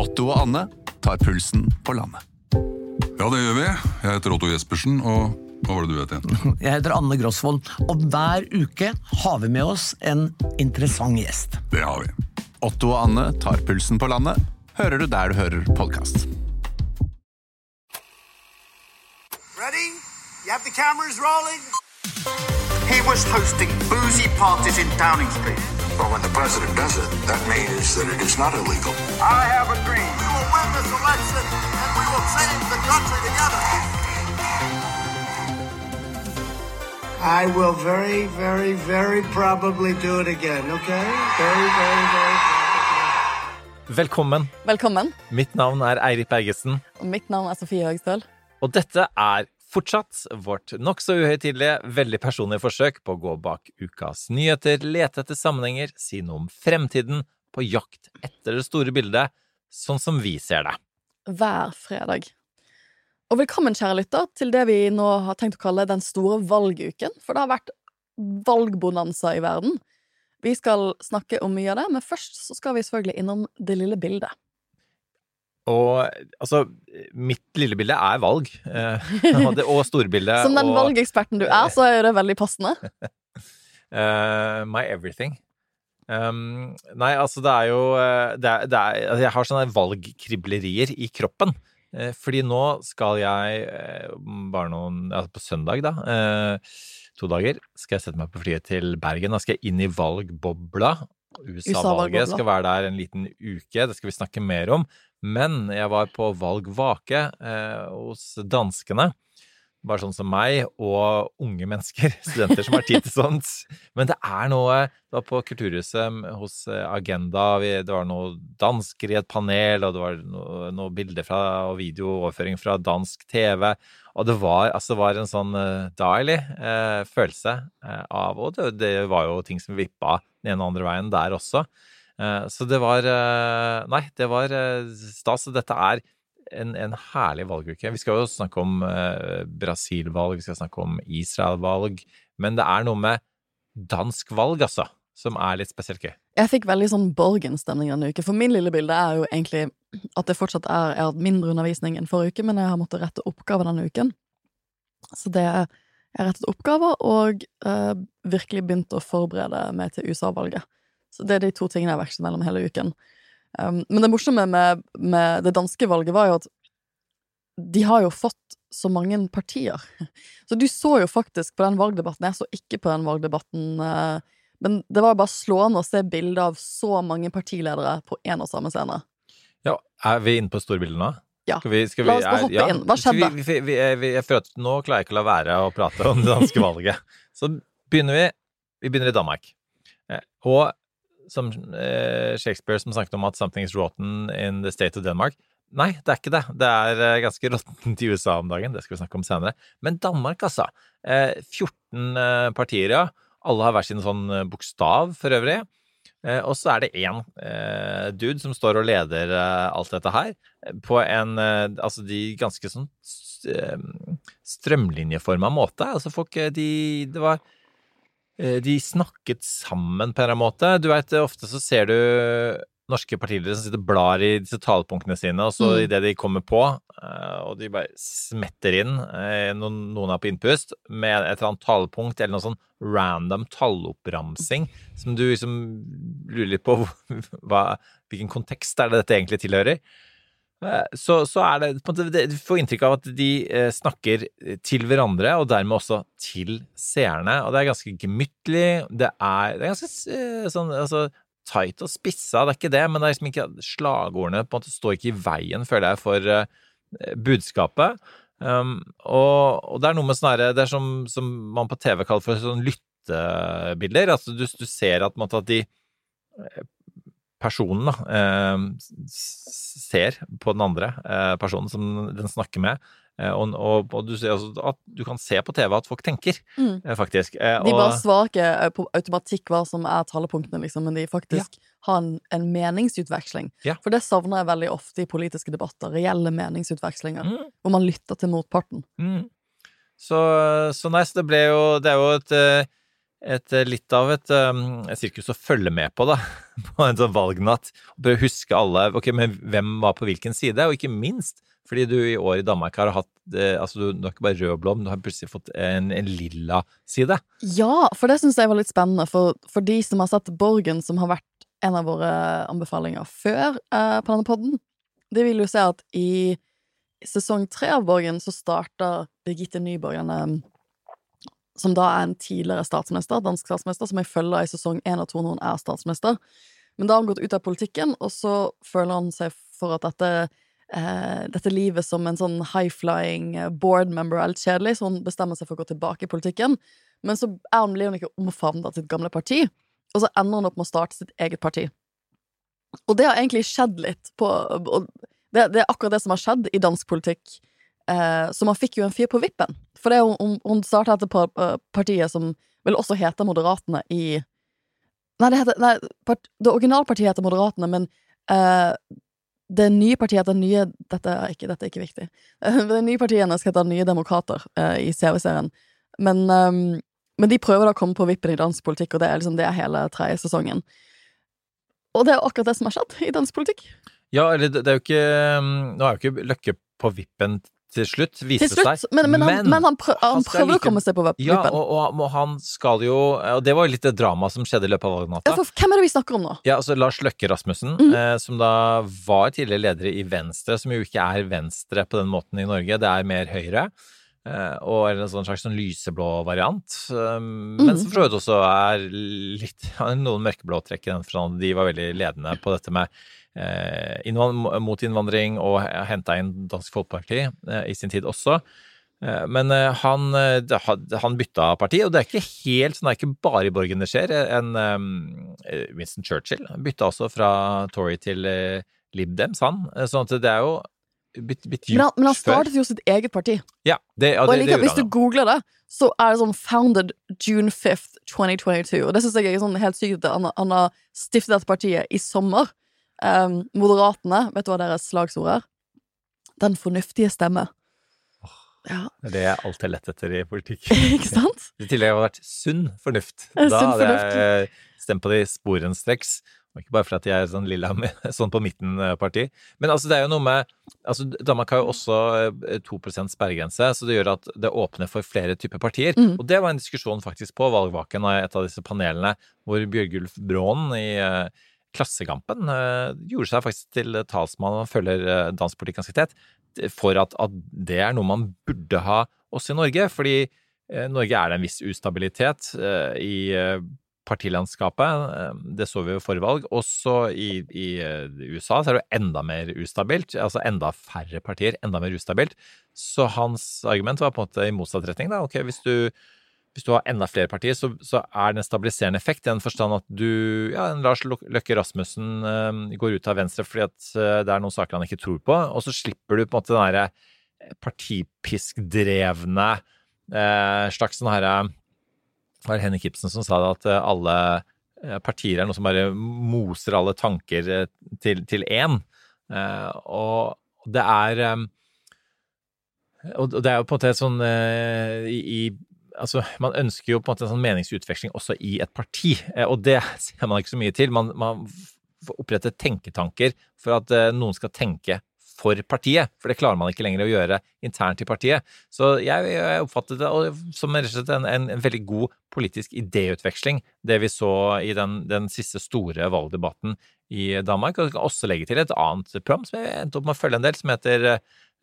Otto og Anne tar pulsen på landet. Ja, det gjør vi. Jeg heter Otto Jespersen, og hva var det du het igjen? Jeg heter Anne Grosvold, og hver uke har vi med oss en interessant gjest. Det har vi. Otto og Anne tar pulsen på landet, hører du der du hører podkast. Ready? You have the cameras rolling? He was hosting boozy parties in Downing Street. But when the president does it, that means that it is not illegal. I have a dream. We will win this election and we will change the country together. I will very, very, very probably do it again, okay? Very, very, very probably. Velkommen. Velkommen. Mitt navn er Eirik Bergesen, Og mitt navn er Sofie Høgstøl. og dette er fortsatt vårt nokså uhøytidelige, veldig personlige forsøk på å gå bak ukas nyheter, lete etter sammenhenger, si noe om fremtiden, på jakt etter det store bildet, sånn som vi ser det. Hver fredag. Og velkommen, kjære lytter, til det vi nå har tenkt å kalle den store valguken. For det har vært valgbonanza i verden. Vi skal snakke om mye av det, men først så skal vi selvfølgelig innom det lille bildet. Og altså, mitt lille bilde er valg, eh, og, det, og storbildet. Som den og, valgeksperten du er, så er det veldig passende. uh, my everything. Um, nei, altså, det er jo eh, det er, det er, altså, Jeg har sånne valgkriblerier i kroppen. Uh, fordi nå skal jeg uh, bare noen Altså på søndag, da. To dager skal jeg sette meg på flyet til Bergen. Da skal jeg inn i valgbobla. USA-valget USA-valgbobla. skal være der en liten uke, det skal vi snakke mer om. Men jeg var på valgvake eh, hos danskene. Bare sånn som meg, og unge mennesker, studenter som har tid til sånt. Men det er noe Det var på Kulturhuset hos eh, Agenda, vi, det var noen dansker i et panel, og det var noe, noe bilder fra, og videooverføring fra dansk TV. Og det var, altså, det var en sånn uh, deilig uh, følelse uh, av Og det, det var jo ting som vippa den ene og andre veien der også. Eh, så det var eh, Nei, det var eh, stas. Dette er en, en herlig valguke. Vi skal jo snakke om Brasil-valg, vi skal snakke om Israel-valg. Men det er noe med dansk valg, altså, som er litt spesielt gøy. Jeg fikk veldig sånn Borgen-stemning denne uke, for min lille bilde er jo egentlig at det fortsatt er Jeg har hatt mindre undervisning enn forrige uke, men jeg har måttet rette oppgaver denne uken. Så det Jeg har rettet oppgaver og eh, virkelig begynt å forberede meg til USA-valget. Så det er de to tingene jeg har vekslet mellom hele uken. Um, men det morsomme med, med det danske valget var jo at de har jo fått så mange partier. Så du så jo faktisk på den valgdebatten. Jeg så ikke på den valgdebatten. Uh, men det var jo bare slående å se bilde av så mange partiledere på én og samme scene. Ja, er vi inne på storbildet nå? Ja. Skal vi, skal La oss bare hoppe inn. Hva skjedde? Vi, vi, vi, vi, jeg føler at nå klarer jeg ikke å la være å prate om det danske valget. Så begynner vi Vi begynner i Danmark. Eh, Og som eh, Shakespeare som snakket om at 'something is rotten in the state of Denmark'. Nei, det er ikke det. Det er eh, ganske råttent i USA om dagen. Det skal vi snakke om senere. Men Danmark, altså. Eh, 14 eh, partier, ja. Alle har hver sin sånn bokstav, for øvrig. Og så er det én dude som står og leder alt dette her, på en Altså de ganske sånn strømlinjeforma måte. Altså folk, de Det var De snakket sammen på en eller annen måte. Du veit, ofte så ser du norske partiledere som sitter og blar i disse talepunktene sine, og så Mm. idet de kommer på, eh, og de bare smetter inn, eh, noen er på innpust, med et eller annet talepunkt eller noe sånn random talloppramsing, som du liksom lurer litt på hva, hvilken kontekst er det dette egentlig tilhører. Eh, Så, så er det Du får inntrykk av at de eh, snakker til hverandre, og dermed også til seerne. Og det er ganske gemyttlig. Det er, det er ganske eh, sånn altså, tight og spissa, det er ikke det, men det er liksom ikke slagordene på en måte står ikke i veien, føler jeg, for eh, budskapet. Um, og, og det er noe med sånn herre Det er som, som man på TV kaller for sånn lyttebilder. Altså du, du ser at, måte, at de eh, personen da, eh, ser på den andre eh, personen som den snakker med. Eh, og, og, og du ser også at du kan se på TV at folk tenker, Mm. eh, faktisk. Eh, De bare svarer ikke eh, på automatikk hva som er talepunktene, liksom, men de faktisk har en, en meningsutveksling. Ja. For det savner jeg veldig ofte i politiske debatter. Reelle meningsutvekslinger. Mm. Hvor man lytter til motparten. Mm. Så, så så det ble jo Det er jo et et, eh, litt av et, um, et sirkus å følge med på, da. På en sånn valgnatt. Prøve å huske alle Ok, men hvem var på hvilken side? Og ikke minst fordi du i år i Danmark har hatt eh, Altså, du, har ikke bare rød blom, du har plutselig fått en, en lilla side. Ja, for det syns jeg var litt spennende. For, for de som har sett Borgen, som har vært en av våre anbefalinger før eh, på denne podden, de vil jo se at i sesong tre av Borgen så starter Birgitte Nyborg, en eh, som da er en tidligere statsminister, dansk statsminister, som jeg følger i sesong én og to når hun er statsminister. Men da har hun gått ut av politikken, og så føler han seg for at dette, eh, dette livet som en sånn high-flying eh, board member er litt kjedelig, så hun bestemmer seg for å gå tilbake i politikken. Men så hun, blir hun ikke omfavnet av sitt gamle parti, og så ender hun opp med å starte sitt eget parti. Og det har egentlig skjedd litt på det, det er akkurat det som har skjedd i dansk politikk Eh, så man fikk jo en fyr på vippen. For det, hun, hun starta dette eh, partiet som vel også heter Moderatene i Nei, det, heter, nei, part, det originalpartiet heter Moderatene, men uh, det nye partiet heter Nye Dette er ikke, dette er ikke viktig. det nye partiet skal hete Nye Demokrater uh, i CV-serien. Men, um, men, de prøver da å komme på vippen i dansk politikk, og det er liksom det er hele tredje sesongen. Og det er akkurat det som har skjedd i dansk politikk. Ja, eller det, er jo ikke Nå er jo ikke Løkke på vippen til slutt, viste til slutt, seg. Men, men, han, men han, prøv, han, han prøver like, å komme seg på vippen. Ja, og, og, og, han skal jo Og det var jo litt det dramaet som skjedde i løpet av valgnatta. Ja, hvem er det vi snakker om nå? Ja, altså Lars Løkke Rasmussen, mm. eh, som da var tidligere leder i Venstre, som jo ikke er Venstre på den måten i Norge, det er mer Høyre. Eh, og en sånn slags sånn lyseblå variant. Um, mm. Men som for så vidt også er litt noen mørkeblå trekk i den forstand de var veldig ledende på dette med Eh, mot innvandring og henta inn Dansk Folkeparti eh, i sin tid også. Eh, men han, han, bytta parti, og det er ikke helt sånn, det er ikke bare i Borgen det skjer. En, Winston Churchill bytta også fra Tory til Lib Dems, han. Sånn at det er jo blitt, bit men han, men han startet jo sitt eget parti. Ja, det, ja, og jeg liker at Hvis du googler det, så er det sånn 'Founded June 5th 2022'. Og det syns jeg er sånn helt sykt at han, han har stiftet dette partiet i sommer. Um, Moderatene, vet du hva deres slagsord er? Den fornuftige stemme. Ja. Det er det jeg alltid har lett etter i politikk. Ikke sant? I tillegg har det vært sunn fornuft. Da sunn hadde jeg stemt på de sporenstreks. Og ikke bare fordi jeg er sånn lilla, sånn på midten-parti. Men altså, det er jo noe med altså, Danmark har jo også 2 eh, sperregrense, så det gjør at det åpner for flere typer partier. Mm. Og det var en diskusjon faktisk på valgvaken av et av disse panelene hvor Bjørgulf Braanen i uh, Klassekampen uh, gjorde seg faktisk til talsmann og følger uh, dansk politikk ganske tett, for at, at, det er noe man burde ha også i Norge. Fordi Norge er det en viss ustabilitet i partilandskapet. Det så vi forrige valg. Også i, i, USA så er det jo enda mer ustabilt. Altså enda færre partier, enda mer ustabilt. Så hans argument var på en måte i motsatt retning. Da. Ok, hvis du hvis du har enda flere partier, så, så er det en stabiliserende effekt i den forstand at du Ja, Lars Løkke Rasmussen uh, går ut av Venstre fordi at det er noen saker han ikke tror på, og så slipper du på en måte den derre partipiskdrevne eh, slags sånn herre Det var Henrik Ibsen som sa det, at alle partier er noe som bare moser alle tanker til, til én. og det er og det er jo på en måte sånn i, altså, man ønsker jo på en måte en sånn meningsutveksling også i et parti, eh, og det ser man ikke så mye til. Man, man oppretter tenketanker for at noen skal tenke for partiet, for det klarer man ikke lenger å gjøre internt i partiet. Så jeg, jeg oppfattet det som en, en, en, veldig god politisk idéutveksling, det vi så i den, den siste store valgdebatten i Danmark. Og jeg kan også legge til et annet program som jeg endte opp med å følge en del, som heter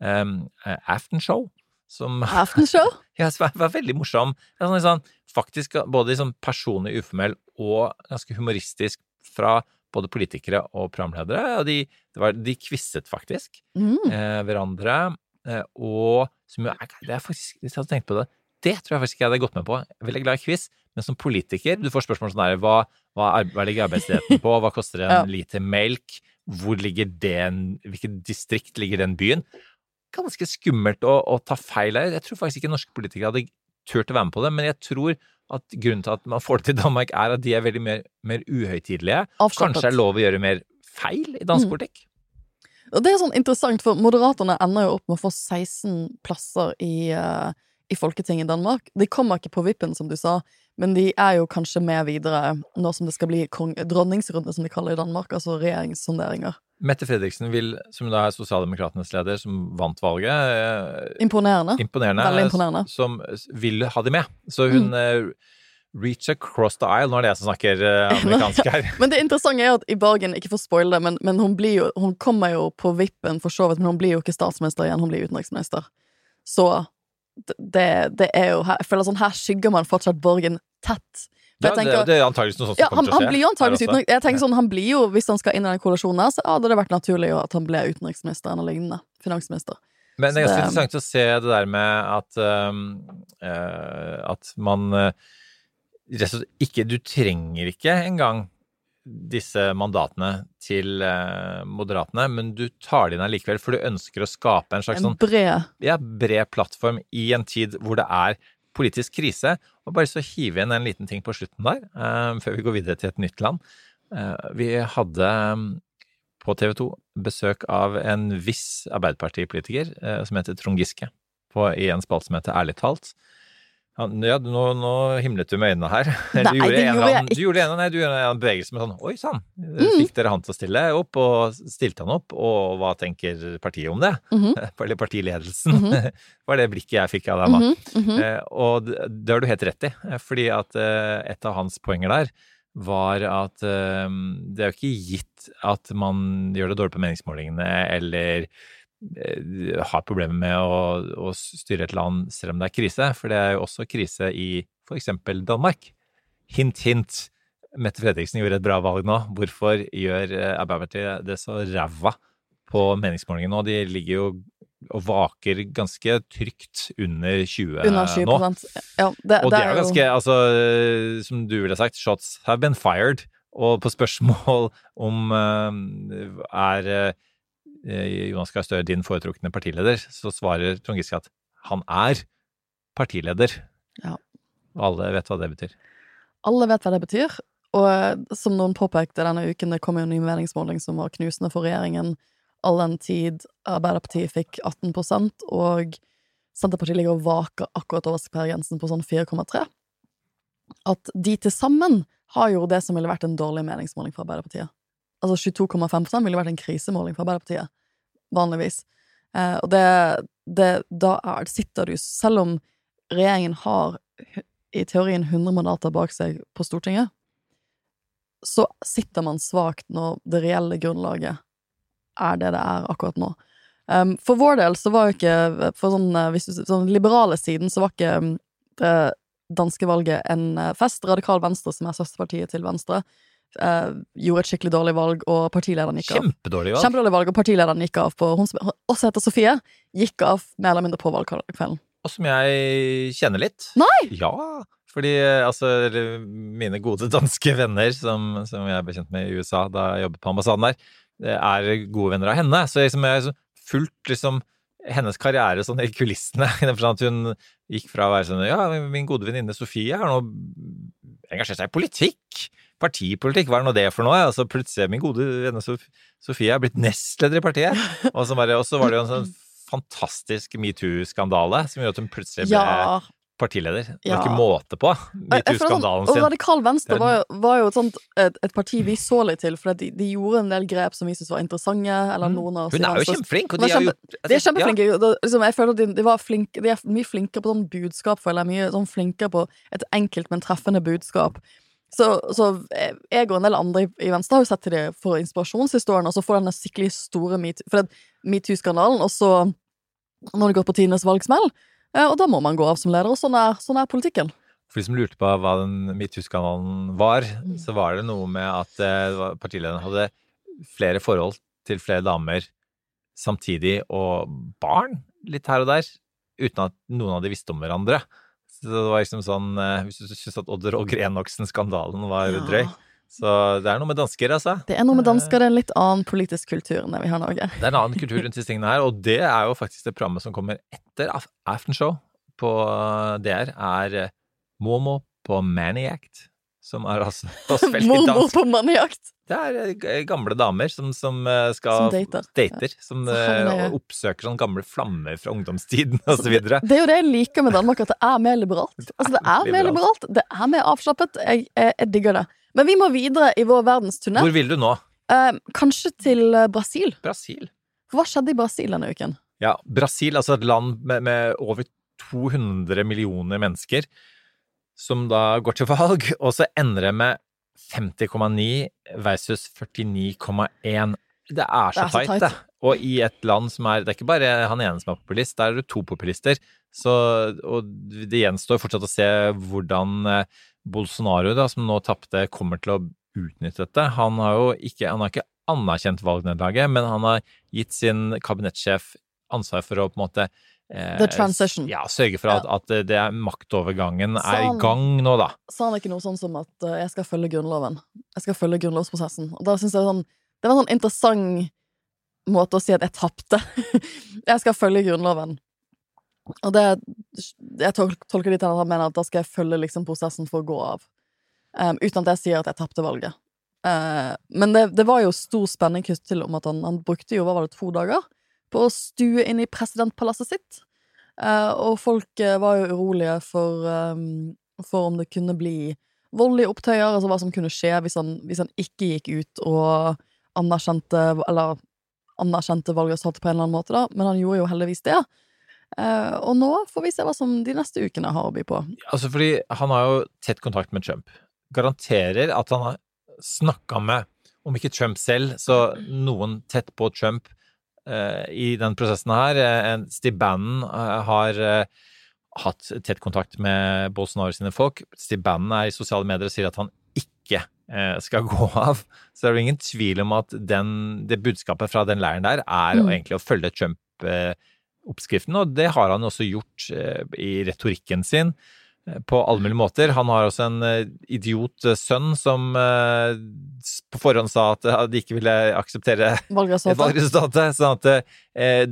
um, Aftenshow. Som, Aftenshow? ja, som var veldig morsom. Sånn, sånn, faktisk både sånn personlig uformell og ganske humoristisk fra både politikere og programledere. Og de, var, de quizet faktisk mm. eh, hverandre. Eh, og som jo er Det er faktisk Hvis jeg hadde tenkt på det, det tror jeg faktisk ikke jeg hadde gått med på. Veldig glad i quiz, men som politiker Du får spørsmål sånn her hva, hva, hva ligger arbeidsledigheten på? Hva koster en ja. liter melk? Hvor ligger den Hvilket distrikt ligger den byen? ganske skummelt å, å, ta feil her. Jeg tror faktisk ikke norske politikere hadde turt å være med på det, men jeg tror at grunnen til at man får det til Danmark, er at de er veldig mer, mer uhøytidelige. Kanskje det er lov å gjøre mer feil i dansk mm. politikk? Og det er sånn interessant, for Moderaterne ender jo opp med å få 16 plasser i, uh, i Folketinget i Danmark. De kommer ikke på vippen, som du sa, men de er jo kanskje med videre nå som det skal bli dronningsrunde, som de kaller det i Danmark, altså regjeringssonderinger. Mette Fredriksen vil, som da er Sosialdemokratenes leder, som vant valget eh, Imponerende. Imponerende. Veldig imponerende. Som vil ha de med. Så hun mm. reach across the aisle. Nå er det jeg som snakker eh, amerikansk her. Men det interessante er at i Bergen, ikke for å spoile det, men, men hun, blir jo, hun kommer jo på vippen for så vidt, men hun blir jo ikke statsminister igjen, hun blir utenriksminister. Så det, det er jo her, Jeg føler sånn, her skygger man fortsatt Borgen tett. Ja, tenker- det, det er antakeligvis noe sånt som ja, han, kommer til å skje. han blir jo antageligvis utenriks... Jeg tenker sånn, han blir jo, Hvis han skal inn i den koalisjonen her, så hadde det vært naturlig jo at han ble utenriksminister eller lignende. Finansminister. Men det er ganske interessant å se det der med at um, eh, At man eh, rett og slett ikke Du trenger ikke engang disse mandatene til uh, Moderatene, men du tar det inn allikevel, for du ønsker å skape en slags En sånn bred ja, bred plattform i en tid hvor det er politisk krise. Og bare så hive inn en liten ting på slutten der, eh, før vi går videre til et nytt land. Eh, vi hadde um, på TV 2 besøk av en viss Arbeiderpartipolitiker eh, som heter Trond Giske, på, i en spalte som heter Ærlig talt. Ja, nå, nå himlet du med øynene her. Nei, du gjorde en gjorde annen, du gjorde en, nei, du gjorde en bevegelse med sånn Oi sann, Mm. fikk dere han til å stille opp? Og stilte han opp? Og hva tenker partiet om det? Mhm. Eller partiledelsen? var det blikket jeg fikk av deg, da. Mhm. Eh, og det, har du helt rett i, eh, fordi at eh, et av hans poenger der var at eh, det er jo ikke gitt at man gjør det dårlig på meningsmålingene eller har problemer med å, å styre et land selv om det er krise, for det er jo også krise i for eksempel Danmark. Hint, hint. Mette Fredriksen gjorde et bra valg nå. Hvorfor gjør eh, Arbeiderpartiet det så ræva på meningsmålingene nå? De ligger jo og vaker ganske trygt under 20 Under 20 nå. Ja, det, Og det er jo- ganske, altså, som du ville sagt, shots have been fired. Og på spørsmål om eh, er eh, Jonas Gahr Støre din foretrukne partileder, så svarer Trond Giske at han er partileder. Ja. Alle vet hva det betyr. Alle vet hva det betyr. Og eh, som noen påpekte denne uken, det kom jo en ny meningsmåling som var knusende for regjeringen. All den tid Arbeiderpartiet fikk 18 og Senterpartiet ligger og vaker akkurat over sperregrensen på sånn 4,3. At de til sammen har jo det som ville vært en dårlig meningsmåling for Arbeiderpartiet. Altså 22,5% ville vært en krisemåling for Arbeiderpartiet, vanligvis. Eh, og det, det Da er, sitter du, selv om regjeringen har i teorien 100 mandater bak seg på Stortinget, så sitter man svakt når det reelle grunnlaget er det det er akkurat nå. Um, for vår del så var jo ikke For sånn, eh, hvis du, sånn liberale siden så var ikke det danske valget en eh, fest. Radikal Venstre, som er søsterpartiet til Venstre, eh, gjorde et skikkelig dårlig valg, og partilederen gikk av. Kjempedårlig valg. Kjempedårlig valg, og partilederen gikk av på Hun som også heter Sofie, gikk av mer eller mindre på valgkvelden. Og som jeg kjenner litt. Nei! Ja, fordi eh, altså mine gode danske venner som, som jeg ble kjent med i USA da jeg jobbet på ambassaden der, er gode venner av henne. Så liksom, jeg har fulgt liksom hennes karriere sånn i kulissene. i den forstand at hun gikk fra å være sånn Ja, min gode venninne Sofie har nå engasjert seg i politikk. Partipolitikk, hva er nå det for noe? Og så plutselig min gode venninne Sofie er blitt nestleder i partiet. Og så bare- var det jo en sånn fantastisk metoo-skandale som gjorde at hun plutselig ble Ja, partileder. Det var Ja. ikke måte på føler metoo-skandalen sin. Og. Radikal Venstre var jo, var jo et, sånt, et, et parti vi så litt til, for de, de gjorde en del grep som vi syntes var interessante. Eller noen av oss Mm. Hun er jo kjempeflink, og de kjempe- gjort De er kjempeflinke. Ja. Liksom, jeg føler at de, de, var flink, de er mye flinkere på sånn budskap, føler jeg. Mye sånn flinkere på et enkelt, men treffende budskap. Så, så jeg og en del andre i, Venstre har jo sett til det for inspirasjonshistorien, og så får denne skikkelig store metoo-skandalen, og så når det går på tidenes valgsmell, eh, og da må man gå av som leder, og sånn er, sånn er politikken. For de som lurte på hva den metoo-skandalen var, Mm. så var det noe med at eh, partilederen hadde flere forhold til flere damer samtidig, og barn litt her og der, uten at noen av de visste om hverandre. Så det var liksom sånn eh, Hvis du syns at Odder og Grenoksen-skandalen var Ja. drøy, så det er noe med dansker, altså. Det er noe med dansker, det er en litt annen politisk kultur enn det vi har i Norge. Det er en annen kultur rundt disse tingene her, og det er jo faktisk det programmet som kommer etter Af- Aftenshow på DR, er eh, Momo på Maniac, som er altså Mormor på mannejakt. Det er eh, gamle damer som, som eh, skal Som dater. dater, som eh, er- oppsøker sånne gamle flammer fra ungdomstiden og så videre. Det er jo det jeg liker med Danmark, at det er mer liberalt. Altså, det er mer liberalt. det er mer avslappet. Jeg, jeg, jeg digger det. Men vi må videre i vår verdensturné. Hvor vil du nå? Eh, kanskje til eh, Brasil. Brasil. Hva skjedde i Brasil denne uken? Ja, Brasil, altså et land med, med over 200 millioner mennesker, som da går til valg, og så ender det med 50,9 versus 49,1. Det er så så tight, det. Og i et land som er Det er ikke bare han ene som er populist, der er det to populister. Så, og det gjenstår fortsatt å se hvordan eh, Bolsonaro, da, som nå tapte, kommer til å utnytte dette. Han har jo ikke, han har ikke anerkjent valgnederlaget, men han har gitt sin kabinettsjef ansvar for å på en måte The transition. Ja, sørge for at, at det er maktovergangen er i Sånn. gang nå, da. Sa han ikke noe sånn som at uh, jeg skal følge Grunnloven? Jeg skal følge grunnlovsprosessen. Og da syns jeg sånn Det var en sånn interessant måte å si at jeg tapte. jeg skal følge Grunnloven. Og det Jeg tolker det til at han mener at da skal jeg følge liksom prosessen for å gå av. Um, uten at jeg sier at jeg tapte valget. Uh, men det, det var jo stor spenning knyttet til om at han, han brukte jo, hva var det, to dager på å stue inn i presidentpalasset sitt. Eh, og folk eh, var jo urolige for, um, for om det kunne bli voldelige opptøyer, altså hva som kunne skje hvis han, hvis han ikke gikk ut og anerkjente Eller anerkjente valgresultatet på en eller annen måte, da, men han gjorde jo heldigvis det. Uh, og nå får vi se hva som de neste ukene har å by på. Altså fordi han har jo tett kontakt med Trump. Garanterer at han har snakka med, om ikke Trump selv, så noen tett på Trump i den prosessen her. Eh, Steve Bannon eh, har eh, hatt tett kontakt med Bolsonaro sine folk. Steve Bannon er i sosiale medier og sier at han ikke eh, skal gå av. Så det er vel ingen tvil om at den, det budskapet fra den leiren der er Mm. egentlig å følge Trump-oppskriften, og det har han også gjort eh, i retorikken sin eh, på alle mulige måter. Han har også en eh, idiot eh, sønn som eh, på forhånd sa at de ikke ville akseptere Valgresultatet. Sånn at eh,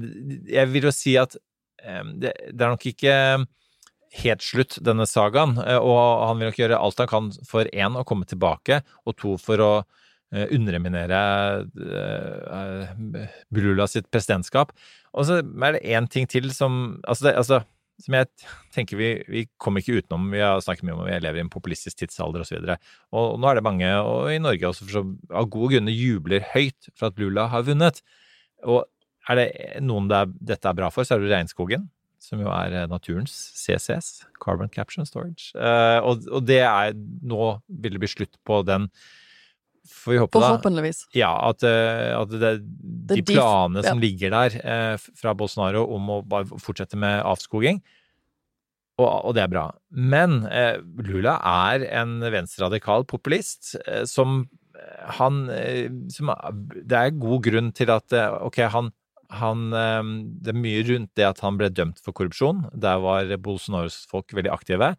jeg vil jo si at eh, det, er nok ikke helt slutt, denne sagaen. Og han vil nok gjøre alt han kan for én, å komme tilbake, og to, for å underminere eh, Lula sitt presidentskap. Og så er det én ting til som Altså, det, altså som jeg tenker vi, vi kommer ikke utenom. Vi har snakket mye om at vi lever i en populistisk tidsalder osv. Og, så og nå er det mange, og i Norge også, for så, av gode grunner jubler høyt for at Lula har vunnet. Og er det noen det er, dette er bra for, så er det regnskogen. Som jo er eh, naturens CCS, Carbon Capture and Storage. Eh, og, og det er Nå vil det bli slutt på den Får vi håpe, da. Ja, at, eh, at det, de planene som ligger der eh, fra Bolsonaro om å bare fortsette med avskoging, og, og det er bra. Men eh, Lula er en venstreradikal populist eh, som eh, han eh, som, Det er god grunn til at ok, han, han Det er mye rundt det at han ble dømt for korrupsjon. Der var Bolsonaros folk veldig aktive.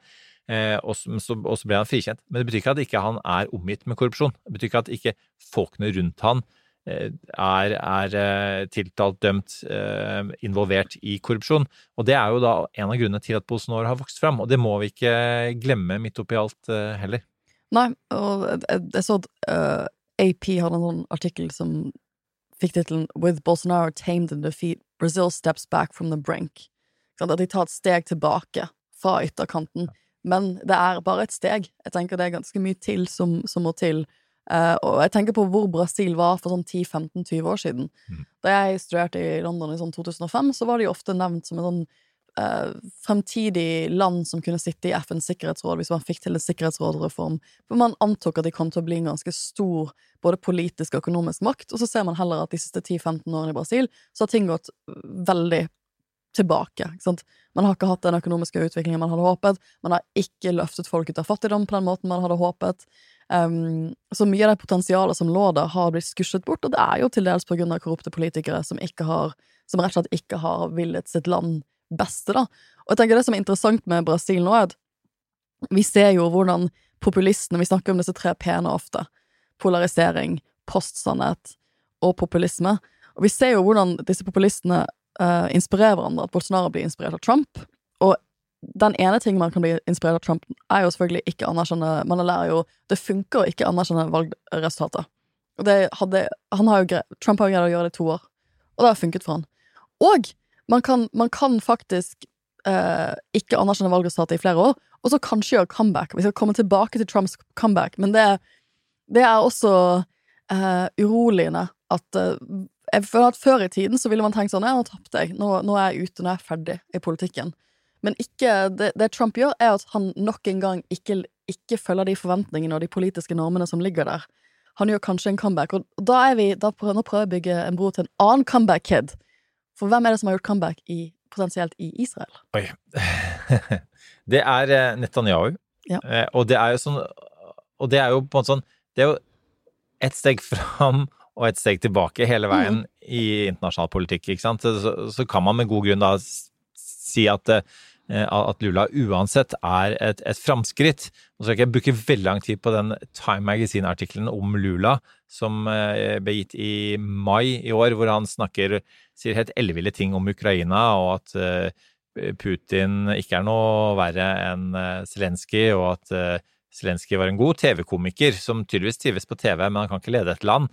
Eh, og, så, så- og så ble han frikjent. Men det betyr ikke at ikke han er omgitt med korrupsjon. Det betyr ikke at ikke folkene rundt han eh, er, er eh, tiltalt, dømt, involvert i korrupsjon. Og det er jo da en av grunnene til at Bolsonaro har vokst fram, og det må vi ikke glemme midt oppi alt heller. Nei, og jeg, så at eh, AP hadde en sånn artikkel som fikk tittelen 'With Bolsonaro tamed in defeat, Brazil steps back from the brink'. Sånn at de tar et steg tilbake fra ytterkanten. Men det er bare et steg. Jeg tenker det er ganske mye til som, som må til. Uh, og jeg tenker på hvor Brasil var for sånn 10-15-20 år siden. Mm. Da jeg studerte i London i sånn 2005, så var de ofte nevnt som en sånn uh, fremtidig land som kunne sitte i FNs sikkerhetsråd hvis man fikk til en sikkerhetsrådreform. For man antok at de kom til å bli en ganske stor både politisk og økonomisk makt, og så ser man heller at de siste 10-15 årene i Brasil så har ting gått veldig tilbake. Man har ikke hatt den økonomiske utviklingen man hadde håpet. Man har ikke løftet folk ut av fattigdom på den måten man hadde håpet. Um, så mye av det potensialet som lå der, har blitt skusjet bort, og det er jo til dels av korrupte politikere som, har, som rett og slett ikke har villet sitt land beste, da. Og jeg tenker det som er interessant med Brasil nå, er at vi ser jo hvordan populistene Vi snakker om disse tre p-ene ofte. Polarisering, postsannhet og populisme. Og vi ser jo hvordan disse populistene eh, inspirere hverandre. At Bolsonaro blir inspirert av Trump. Og den ene tingen man kan bli inspirert av Trump, er jo selvfølgelig ikke anerkjenne Man lærer jo Det funker å ikke anerkjenne valgresultatet. Og det hadde han har jo Trump har jo greid å gjøre det i to år, og det har funket for han. Og man kan, man kan faktisk eh, ikke anerkjenne valgresultatet i flere år, og så kanskje gjøre comeback. Vi skal komme tilbake til Trumps comeback, men det, det er også eh, uroligende at eh, Jeg føler at før i tiden så ville man tenkt sånn Ja, nå tapte jeg. Nå, nå er jeg ute. Nå er jeg ferdig i politikken. Men ikke, det, det Trump gjør, er at han nok en gang ikke, ikke følger de forventningene og de politiske normene som ligger der. Han gjør kanskje en comeback, og da er vi, da prøver, nå prøver jeg å bygge en bro til en annen comeback-kid. For hvem er det som har gjort comeback i, potensielt i Israel? Oi. det er eh, Netanyahu. Ja. Eh, Og det er jo sånn Og det er jo på en måte sånn Det er jo ett steg fram og et steg tilbake hele veien i internasjonal politikk, ikke sant. Så, så kan man med god grunn da si at eh, at Lula uansett er et, et framskritt. Nå skal jeg ikke bruke veldig lang tid på den Time Magazine-artikkelen om Lula, som eh, ble gitt i mai i år, hvor han snakker, sier helt elleville ting om Ukraina, og at eh, Putin ikke er noe verre enn Zelenskyj, og at Zelenskyj var en god TV-komiker som tydeligvis trives på TV, men han kan ikke lede et land.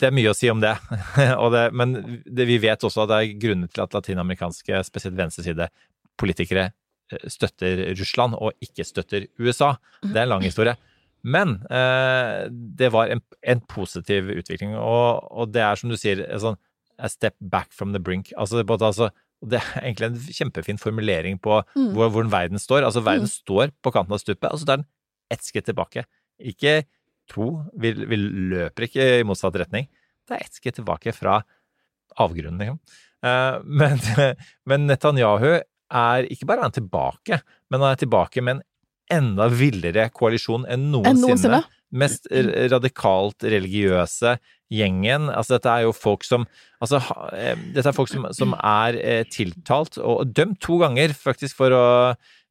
Det er mye å si om det, og det men det, vi vet også at det er grunner til at latinamerikanske, spesielt venstreside-politikere eh, støtter Russland og ikke støtter USA. Det er en lang historie. Men eh, det var en, en positiv utvikling, og, og det er som du sier, en sånn a step back from the brink. Altså, både, altså, det er egentlig en kjempefin formulering på Mm. hvor, hvor verden står. Altså, verden Mm. står på kanten av stupet, og så tar den ett skritt tilbake. Ikke to, vi, vi løper ikke i motsatt retning. Det er ett skritt tilbake fra avgrunnen, liksom. Eh, men, men Netanyahu er ikke bare han tilbake, men han er tilbake med en enda villere koalisjon enn Enn noensinne. noensinne. Mest radikalt religiøse gjengen. Altså, dette er jo folk som Altså, eh, dette er folk som, som er eh, tiltalt og dømt to ganger, faktisk, for å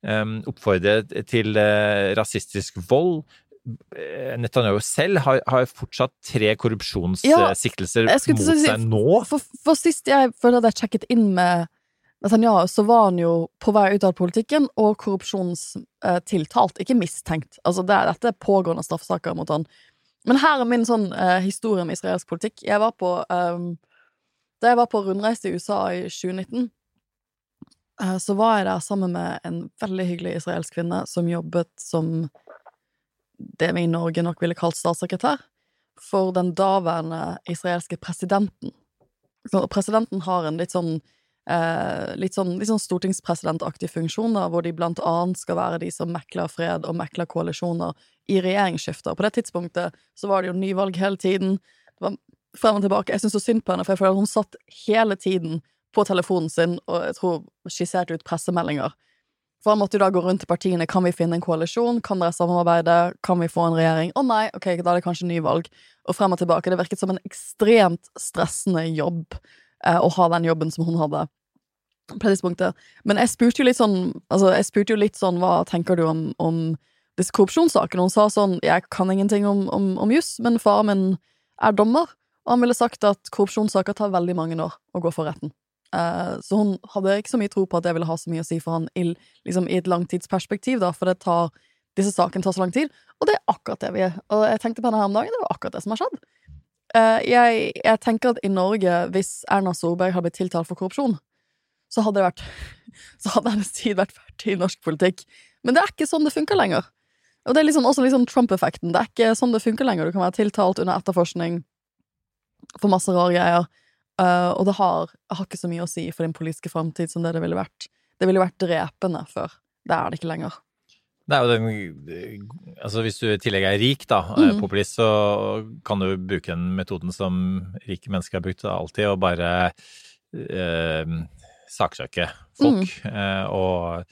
Um, oppfordre til uh, rasistisk vold. Eh, Netanyahu selv har, har fortsatt tre korrupsjonssiktelser ja, mot si- seg nå. For, for sist jeg følte at jeg sjekket inn med Netanyahu, så var han jo på vei ut av politikken og korrupsjonstiltalt, ikke mistenkt. Altså, det, dette er pågående straffesaker mot han. Men her er min sånn eh, historie med israelsk politikk. Jeg var på ehm, Da jeg var på rundreise i USA i 2019, eh, så var jeg der sammen med en veldig hyggelig israelsk kvinne som jobbet som det vi i Norge nok ville kalt statssekretær for den daværende israelske presidenten. Så presidenten har en litt sånn eh, litt sånn, litt sånn stortingspresidentaktig funksjon, da, hvor de blant annet skal være de som mekler fred og mekler koalisjoner i regjeringsskifter. På det tidspunktet så var det jo nyvalg hele tiden. Det var frem og tilbake. Jeg syns så synd på henne, for jeg føler at hun satt hele tiden på telefonen sin og jeg tror skisserte ut pressemeldinger. For han måtte jo da gå rundt til partiene. Kan vi finne en koalisjon? Kan dere samarbeide? Kan vi få en regjering? Å nei, ok, da er det kanskje nyvalg. Og frem og tilbake. Det virket som en ekstremt stressende jobb eh, å ha den jobben som hun hadde på det tidspunktet. Men jeg spurte jo litt sånn Altså, jeg spurte jo litt sånn Hva tenker du om, om disse korrupsjonssakene? Hun sa sånn Jeg kan ingenting om, om, om juss, men faren min er dommer, og han ville sagt at korrupsjonssaker tar veldig mange år å gå for retten. Eh, så hun hadde ikke så mye tro på at det ville ha så mye å si for han i, liksom, i et langtidsperspektiv, da, for tar disse sakene tar så lang tid. Og det er akkurat det vi er. Og jeg tenkte på henne her om dagen, det var akkurat det som har skjedd. Eh, jeg, jeg tenker at i Norge, hvis Erna Solberg hadde blitt tiltalt for korrupsjon, så hadde det vært Så hadde hennes tid vært ferdig i norsk politikk. Men det er ikke sånn det funker lenger. Og det er liksom også liksom Trump-effekten. Det er ikke sånn det funker lenger. Du kan være tiltalt under etterforskning for masse rare greier. Eh, og det har, har ikke så mye å si for din politiske framtid som det det ville vært. Det ville vært drepende før. Det er det ikke lenger. Det er jo den Altså, hvis du i tillegg er rik, da, Mm. populist, så kan du bruke den metoden som rike mennesker har brukt alltid, og bare eh, saksøke folk. Eh, og,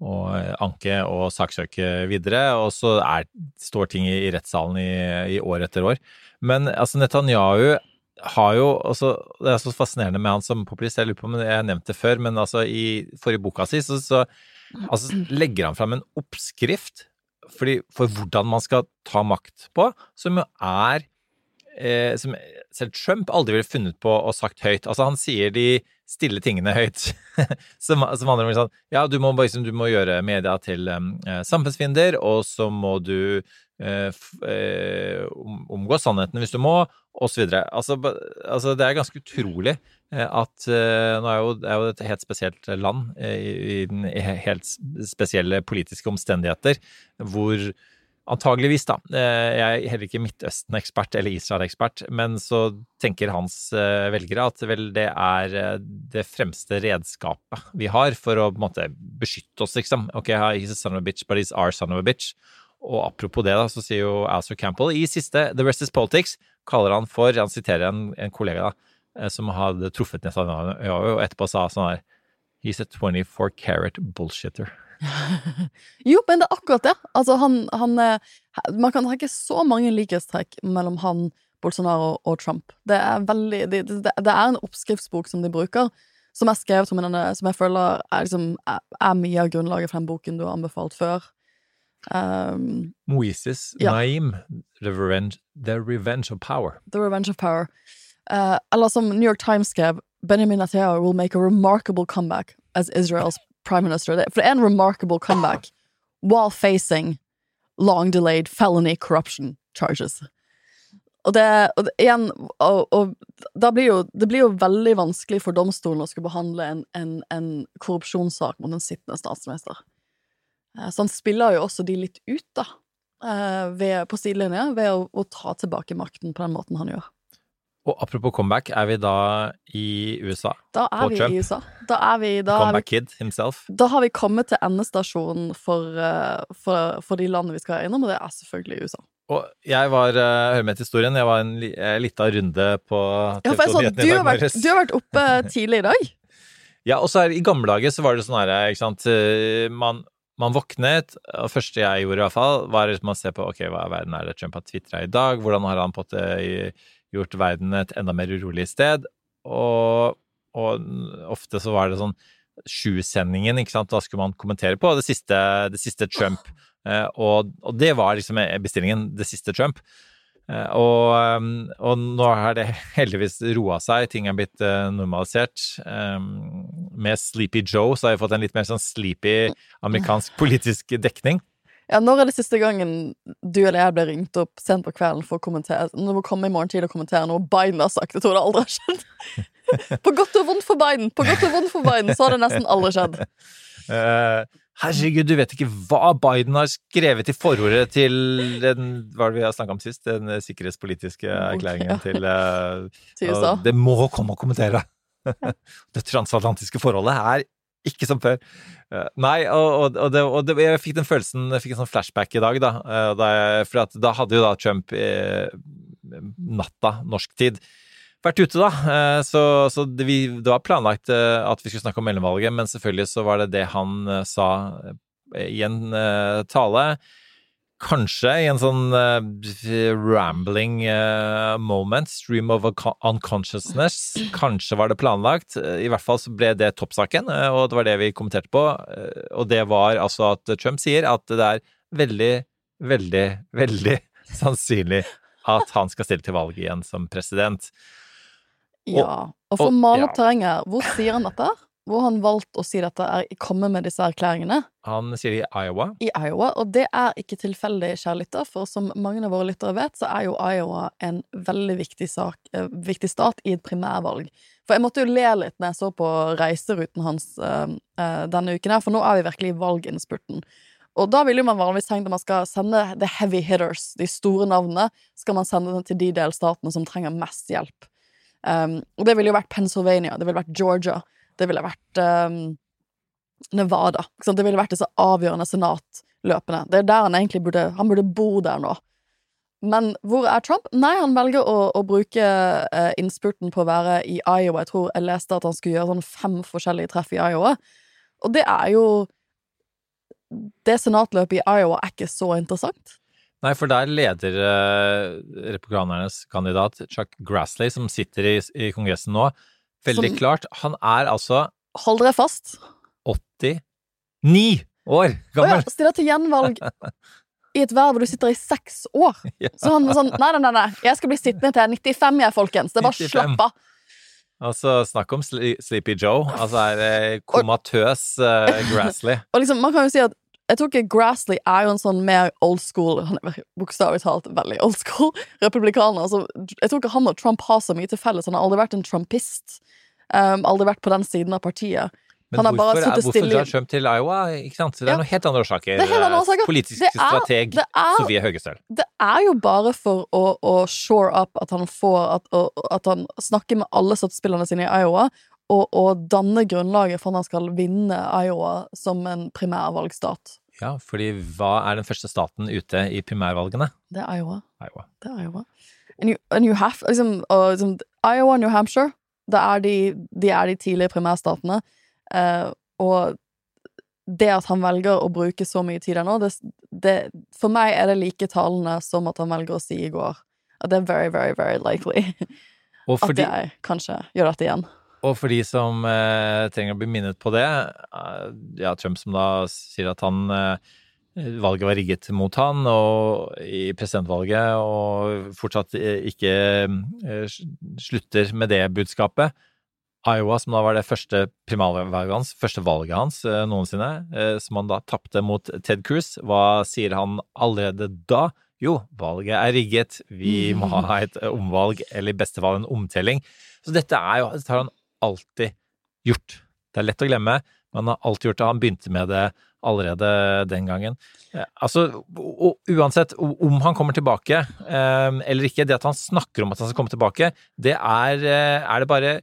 og anke og saksøke videre, og så er, står ting i, i rettssalen i, i år etter år. Men altså, Netanyahu har jo også, Det er så fascinerende med han som populist, jeg lurer på om jeg har nevnt det før, men altså i forrige boka si så, så altså, legger han fram en oppskrift fordi, for hvordan man skal ta makt på, som jo er eh, som, selv Trump aldri ville funnet på og sagt høyt. Altså, han sier de stille tingene høyt. som, som handler om sånn Ja, du må, liksom, du må gjøre media til eh, samfunnsfiender, og så må du eh, eh, omgå sannheten hvis du må, videre. Altså, altså, det er ganske utrolig eh, at eh, Nå er jo, er jo et helt spesielt land eh, i, i, helt spesielle politiske omstendigheter, hvor Antageligvis, da. Jeg er heller ikke Midtøsten-ekspert eller Israel-ekspert, men så tenker hans velgere at vel det er det fremste redskapet vi har for å på en måte beskytte oss, liksom. Ok, he's a son of a bitch, but he's our son of a bitch. Og apropos det, da, så sier jo Azor Campbell i siste The Rest is Politics kaller han for Han siterer en, en kollega da, eh, som hadde truffet Netanyahu, og etterpå sa sånn her He's a 24 carat bullshitter. Jo, men det er akkurat det. Altså, han, han er- Man kan trekke så mange likhetstrekk mellom han, Bolsonaro og Trump. Det er veldig Det, det, det er en oppskriftsbok som de bruker, som er skrevet som, en, som jeg føler er, liksom, er mye av grunnlaget for den boken du har anbefalt før. Um, Moises Ja. Naim, The Revenge, The Revenge of Power. The Revenge of Power. Uh, eller som New York Times skrev, Benjamin Netanyahu will make a remarkable comeback as Israel's prime minister. For det er en remarkable comeback while facing long delayed felony corruption charges. Og det, og det igjen og, og da blir jo, Det blir jo veldig vanskelig for domstolen å skulle behandle en, en, en korrupsjonssak mot en sittende statsminister. Eh, Så han spiller jo også de litt ut, da, eh, ved, på sidelinja, ved å, å ta tilbake makten på den måten han gjør. Og apropos comeback, er vi da i USA? Da er på vi Trump. i USA. Da, er vi, da, er vi, Comeback Kid himself. da har vi kommet til endestasjonen for, eh, for, for de landene vi skal innom, og det er selvfølgelig USA. Og jeg var, hør med til historien, jeg var en li, lita runde på Ja, for jeg så, TV2-nyhetene du, i har dag morges. du har vært oppe tidlig i dag. Ja, og så er, i gamle dager så var det sånn her, ikke sant, man, man våknet, og det første jeg gjorde i hvert fall, var liksom å se på, ok, hva i verden er det Trump har twittret i dag, hvordan har han fått gjort verden et enda mer urolig sted, og, og ofte så var det sånn sju-sendingen, ikke sant, da skulle man kommentere på det siste, det siste Trump, eh, og, og det var liksom bestillingen, det siste Trump. Eh, Og, um, og nå har det heldigvis roa seg, ting er blitt eh, normalisert. Med Sleepy Joe så har jeg fått en litt mer sånn sleepy amerikansk politisk dekning. Ja, Når er det siste gangen du eller jeg ble ringt opp sent på kvelden for å kommentere du må komme i morgen tid og kommentere noe Biden har sagt? Jeg tror det aldri har skjedd. På godt og vondt for Biden! På godt og vondt for Biden, så har det nesten aldri skjedd. Uh, herregud, du vet ikke hva Biden har skrevet i forordet til den Hva er det vi har snakka om sist? Den sikkerhetspolitiske erklæringen ja. til uh, Til USA. Det må komme og kommentere! det transatlantiske forholdet er ikke som før. Eh, Nei, og, og, det, og det, jeg fikk den følelsen Jeg fikk en sånn flashback i dag, da. eh, da jeg, for da hadde jo da Trump eh, natta norsk tid vært ute, da. Eh, Så, så det, vi, det var planlagt at vi skulle snakke om mellomvalget, men selvfølgelig så var det det han sa i en tale. Kanskje i en sånn uh, rambling uh, moment, stream of unconsciousness. Kanskje var det planlagt. Eh, I hvert fall så ble det toppsaken, og det var det vi kommenterte på. Og det var altså at Trump sier at det er veldig, veldig, veldig sannsynlig at han skal stille til valg igjen som president. Ja. Og for å og- male ja. terrenget, hvor sier han dette? Hvor han valgte å si dette, er komme med disse erklæringene? Han sier det i Iowa. I Iowa, og det er ikke tilfeldig, kjære lytter, for som mange av våre lyttere vet, så er jo Iowa en veldig viktig, sak, eh, viktig stat i et primærvalg. For jeg måtte jo le litt når jeg så på reiseruten hans eh, eh, denne uken her, for nå er vi virkelig i valginnspurten. Og da vil jo man vanligvis tenke at man skal sende the heavy hitters, de store navnene, skal man sende dem til de delstatene som trenger mest hjelp. Um, og det ville jo vært Pennsylvania, det ville vært Georgia, det ville vært um, Nevada. Det ville vært disse avgjørende senatløpene. Det er der han egentlig burde Han burde bo der nå. Men hvor er Trump? Nei, han velger å, å bruke eh, innspurten på å være i Iowa. Jeg tror jeg leste at han skulle gjøre sånn fem forskjellige treff i Iowa. Og det er jo Det senatløpet i Iowa er ikke så interessant. Nei, for der leder eh, republikanernes kandidat Chuck Grassley, som sitter i, i Kongressen nå, veldig Som- klart. Han er altså Hold dere fast. 89 år Å ja, gammel! stiller til gjenvalg i et verv hvor du sitter i seks år. Ja. Så han var sånn Nei, nei, nei, jeg skal bli sittende til jeg er 95, jeg, folkens. Det er bare 95. slapp av. Altså, snakk om Sleepy Joe. Altså, er eh, komatøs uh, Grassley. Og liksom, man kan jo si at jeg tror ikke Grassley er jo en sånn mer old school Han er bokstavelig talt veldig old school republikaner. Altså, jeg tror ikke han og Trump har så mye til felles. Han har aldri vært en trumpist. Um, aldri vært på den siden av partiet. Men Han hvorfor, er, hvorfor drar Trump til Iowa? Ikke sant? Det er Ja. noen helt andre årsaker. Politisk Det er- strateg det er- Sofie Høgestøl. Det er jo bare for å, å shore up at han får At, å, at han snakker med alle støttespillerne sine i Iowa, og, og danne grunnlaget for at han skal vinne Iowa som en primærvalgstat. Ja, fordi hva er den første staten ute i primærvalgene? Det er Iowa. Iowa. Det er Iowa. And you, and you have, liksom, og, liksom, Iowa og New Hampshire, det er de, de er de tidlige primærstatene. Eh, og det at han velger å bruke så mye tid der nå, det, det, for meg er det like talende som at han velger å si i går. At det er very, very, very likely at jeg kanskje gjør dette igjen. Og for de som eh, trenger å bli minnet på det, eh, ja, Trump som da sier at han eh, valget var rigget mot han og i presidentvalget, og fortsatt eh, ikke eh, slutter med det budskapet. Iowa, som da var det første primalvalget hans, første valget hans eh, noensinne, som han da tapte mot Ted Cruz, hva sier han allerede da? Jo, valget er rigget, vi må ha et omvalg, eller i beste fall en omtelling. Så dette er jo, har han alltid gjort. Det er lett å glemme, men han har alltid gjort det. Han begynte med det allerede den gangen. Eh, Altså, uansett om han kommer tilbake eh, eller ikke, det at han snakker om at han skal komme tilbake, det er, eh, er det bare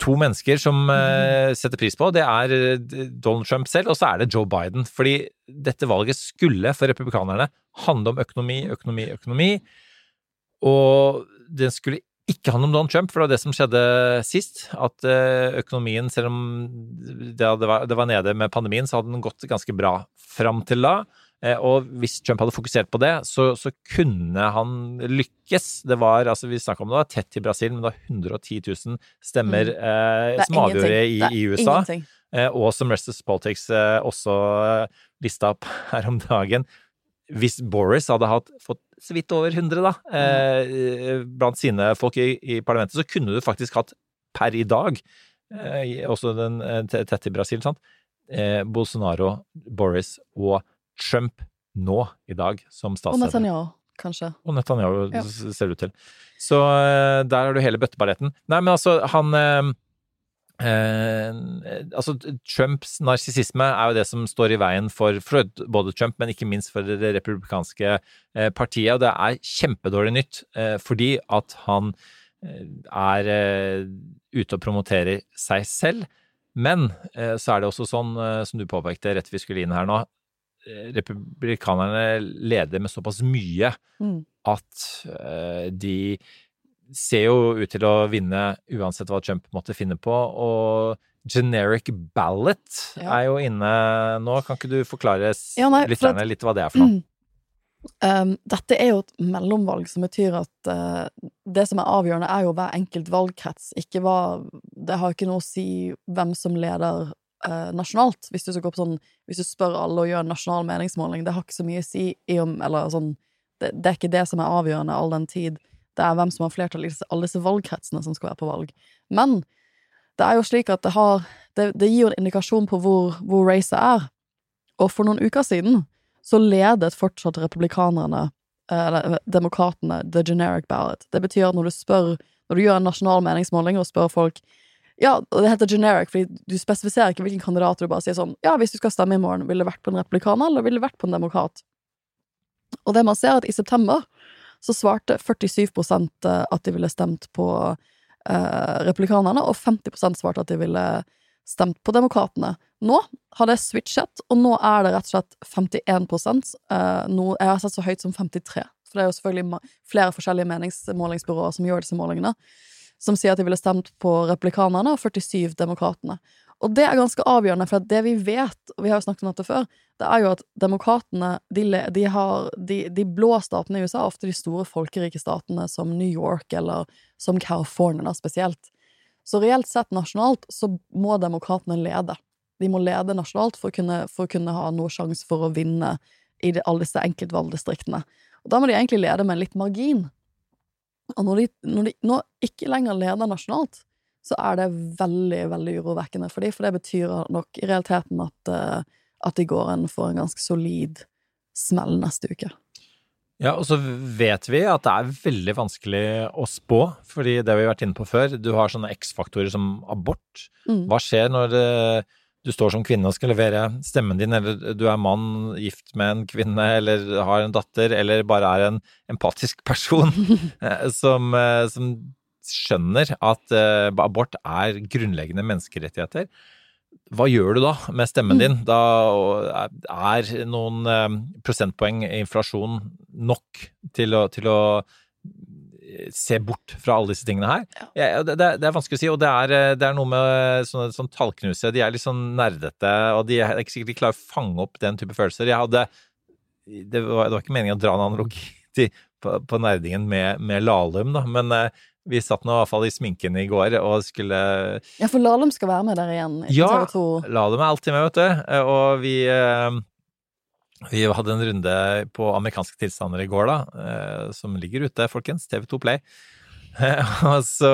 to mennesker som eh, setter pris på. Det er Donald Trump selv, og så er det Joe Biden. Fordi dette valget skulle for republikanerne handle om økonomi, økonomi, økonomi. Og den skulle ikke handle om Donald Trump, for det var det som skjedde sist. At eh, økonomien, selv om det, var- det var nede med pandemien, så hadde den gått ganske bra fram til da. Eh, Og hvis Trump hadde fokusert på det, så, så kunne han lykkes. Det var, altså Vi om det var tett i Brasil, men det var 110 000 stemmer eh, Mm. Er som avgjorde i, i USA. Eh, og som Restless Politics eh, også eh, lista opp her om dagen. Hvis Boris hadde hatt, fått så vidt over 100 da, eh, blant sine folk i, i parlamentet, så kunne du faktisk hatt per i dag, eh, også den eh, tett i Brasil, sant? Eh, Bolsonaro, Boris og Trump nå i dag som Og. Netanyahu, kanskje. Og Netanyahu Ja. ser det ut til. Så der har du hele bøtteballetten. Nei, men altså, han eh, Altså, Trumps narsissisme er jo det som står i veien for, for både Trump, men ikke minst for det republikanske eh, partiet. Og det er kjempedårlig nytt, eh, fordi at han eh, er eh, ute og promoterer seg selv. Men eh, så er det også sånn, som du påpekte rett vi skulle inn her nå, republikanerne leder med såpass mye Mm. at de ser jo ut til å vinne uansett hva Trump måtte finne på. Og generic ballot Ja. er jo inne nå. Kan ikke du forklare Ja, nei, for lytterne at- litt hva det er for noe? Mm. Um, dette er jo et mellomvalg, som betyr at uh, det som er avgjørende, er jo hver enkelt valgkrets. Ikke hva Det har ikke noe å si hvem som leder uh, nasjonalt. Hvis du, sånn, hvis du spør alle og gjør en nasjonal meningsmåling, det har ikke så mye å si i om Eller sånn det, det er ikke det som er avgjørende all den tid. Det er hvem som har flertall i alle disse valgkretsene som skal være på valg. Men det er jo slik at det har Det, det gir jo en indikasjon på hvor, hvor racet er. Og for noen uker siden så ledet fortsatt republikanerne, eh, eller demokratene, the generic ballot. Det betyr at når du spør Når du gjør en nasjonal meningsmåling og spør folk Ja, og det heter generic, fordi du spesifiserer ikke hvilken kandidat du bare sier sånn Ja, hvis du skal stemme i morgen, ville du vært på en republikaner, eller ville du vært på en demokrat? Og det man ser, er at i september så svarte 47% at de ville stemt på eh, republikanerne, og 50% svarte at de ville stemt på demokratene. Nå har det switchet, og nå er det rett og slett 51 eh, nå, Jeg har sett så høyt som 53, for det er jo selvfølgelig flere forskjellige meningsmålingsbyråer som gjør disse målingene, som sier at de ville stemt på republikanerne, og 47 demokratene. Og det er ganske avgjørende, for det vi vet, og vi har jo snakket om dette før, det er jo at demokratene, de, de har de, de blå statene i USA, ofte de store folkerike statene som New York eller som California spesielt. Så reelt sett nasjonalt så må demokratene lede. De må lede nasjonalt for å kunne, for å kunne ha noe sjanse for å vinne i de, alle disse enkeltvalgdistriktene. Og da må de egentlig lede med litt margin. Og når de, når de nå ikke lenger leder nasjonalt, så er det veldig, veldig urovekkende for dem, for det betyr nok i realiteten at, eh, at de går inn for en ganske solid smell neste uke. Ja, og så vet vi at det er veldig vanskelig å spå, fordi det har vi vært inne på før. Du har sånne X-faktorer som abort. Mm. Hva skjer når eh, du står som kvinne og skal levere stemmen din, eller du er mann gift med en kvinne, eller har en datter, eller bare er en empatisk person eh, som, som skjønner at uh, abort er grunnleggende menneskerettigheter. Hva gjør du da med stemmen din? Da er noen eh, prosentpoeng inflasjon nok til å, til å se bort fra alle disse tingene her. Ja, det, det, er vanskelig å si, og det er, eh, det er noe med sånne, sånn tallknusere. De er litt sånn nerdete, og de er ikke sikkert de klarer å fange opp den type følelser. Hadde Det var, det var ikke meningen å dra en analogi til, på, på nerdingen med, med Lahlum, da, men eh, vi satt nå i hvert fall i sminken i går og skulle Ja, for Lahlum skal være med der igjen. Ja, TV 2. Lahlum er alltid med, vet du. Eh, Og vi eh, vi hadde en runde på amerikanske tilstander i går, da, eh, som ligger ute, folkens. TV2 Play. og så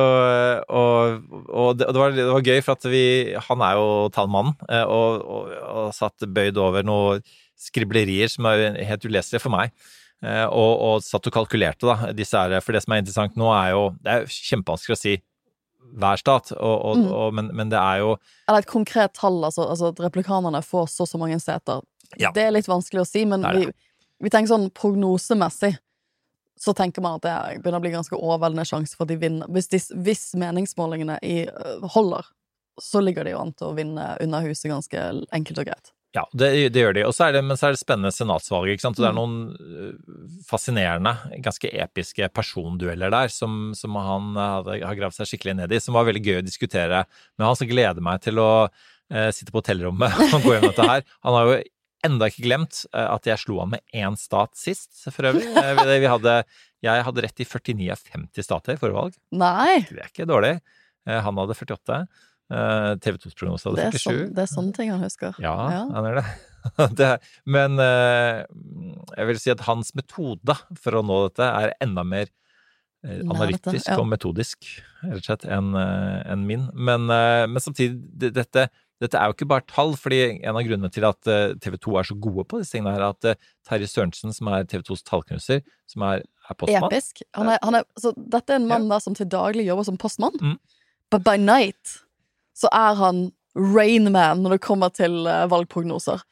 Og, og, det, var, det var gøy, for at vi Han er jo tallmannen, og, og, og satt bøyd over noen skriblerier som er helt uleselige for meg. Eh, Og, og satt og kalkulerte, da, disse her. For det som er interessant nå, er jo Det er kjempevanskelig å si hver stat, og, og, Mm. og, men, men det er jo Eller et konkret tall, altså, altså at replikanerne får så og så mange seter. Ja. Det er litt vanskelig å si, men Det vi, vi tenker sånn prognosemessig så tenker man at det er- begynner å bli ganske overveldende sjanse for at de vinner. Hvis, de, hvis meningsmålingene i, øh, holder, så ligger de jo an til å vinne under huset ganske enkelt og greit. Ja, det, det gjør de. Og så er det, men så er det spennende senatsvalget. ikke sant? Og det er Mm. noen øh, fascinerende, ganske episke persondueller der som, som han øh, hadde, har gravd seg skikkelig ned i, som var veldig gøy å diskutere med han. Så gleder meg til å eh, sitte på hotellrommet og gå gjennom dette her. Han har jo enda ikke glemt eh, at jeg slo han med én stat sist, for øvrig. Eh, vi, hadde, jeg hadde rett i 49 av 50 stater i forrige valg. Nei! Det er ikke dårlig. Eh, Han hadde 48. Eh, TV 2s prognose hadde er, 47. sånn, det er sånne ting han husker. Ja, Ja. han er det. det men eh, jeg vil si at hans metode for å nå dette er enda mer analytisk dette, ja. og metodisk, rett og slett, enn en min. Men, eh, men samtidig, dette, dette er jo ikke bare tall, fordi en av grunnene til at TV 2 er så gode på disse tingene, er at eh, Terje Sørensen, som er TV 2s tallknuser, som er, er postmann Episk. Han er, han er, så dette er en mann der som til daglig jobber som postmann. Mm. But by night så er han Rainman når det kommer til eh, valgprognoser.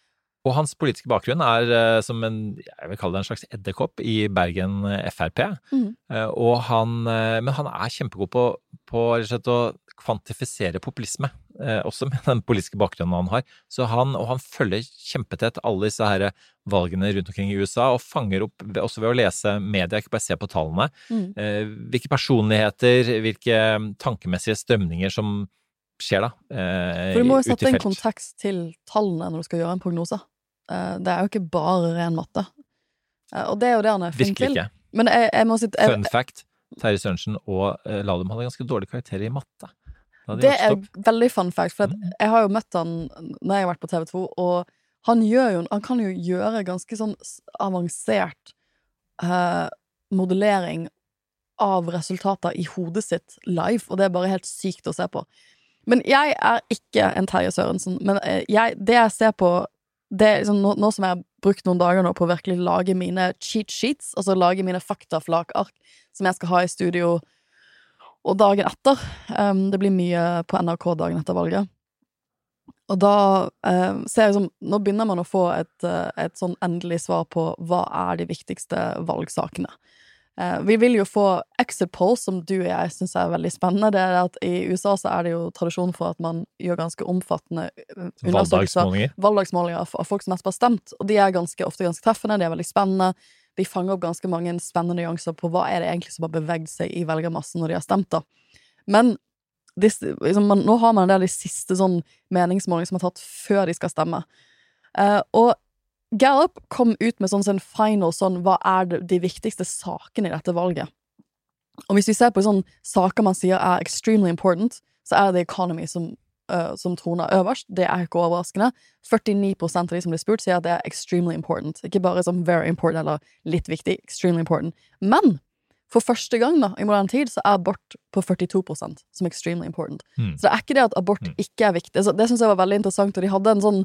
Og hans politiske bakgrunn er eh, som en, jeg vil kalle det en slags edderkopp i Bergen eh, Frp. Og han, men han er kjempegod på, på å kvantifisere populisme, også med den politiske bakgrunnen han har. Så han, og han følger kjempetett alle disse her valgene rundt omkring i USA, og fanger opp, også ved å lese media, ikke bare se på tallene, eh, hvilke personligheter, hvilke tankemessige strømninger som skjer da, eh, For du må jo sette en kontekst til tallene når du skal gjøre en prognose. Eh, Det er jo ikke bare ren matte. Eh, Og det er jo det han er flink Virkelig til. ikke. Men jeg, jeg må si jeg, Fun fact, Terje Sørensen og eh, Lahlum hadde ganske dårlige karakterer i matte. Det er veldig fun fact, for Mm. jeg har jo møtt han når jeg har vært på TV 2, og han, gjør jo, han kan jo gjøre ganske sånn avansert eh, modellering av resultater i hodet sitt live, og det er bare helt sykt å se på. Men jeg er ikke en Terje Sørensen, men eh, jeg, det jeg ser på liksom, nå, nå som jeg har brukt noen dager nå på å virkelig lage mine cheat sheets, altså lage mine faktaflakark som jeg skal ha i studio og dagen etter. Um, det blir mye på NRK dagen etter valget. Og da um, ser jeg som Nå begynner man å få et, uh, et sånn endelig svar på hva er de viktigste valgsakene. Uh, vi vil jo få exit polls, som du og jeg syns er veldig spennende. Det er at I USA så er det jo tradisjon for at man gjør ganske omfattende uh, Valgdagsmålinger. valgdagsmålinger av, folk som nettopp har stemt, og de er ganske, ofte ganske treffende, de er veldig spennende. De fanger opp ganske mange spennende nyanser på hva er det egentlig som har beveget seg i velgermassen når de har stemt, da. Men disse, liksom, man, nå har man en del de siste sånn meningsmålingene som er tatt før de skal stemme. Uh, og Gallup kom ut med sånn sin final sånn hva er de viktigste sakene i dette valget. Og hvis vi ser på sånne saker man sier er extremely important, så er det economy som uh, som troner øverst. Det er ikke overraskende. 49 av de som blir spurt, sier at det er extremely important. Ikke bare som very important eller litt viktig. Extremely important. Men for første gang da, i moderne tid så er abort på 42% som extremely important. Mm. Så det er ikke det at abort Mm. ikke er viktig. Så det syns jeg var veldig interessant, og de hadde en sånn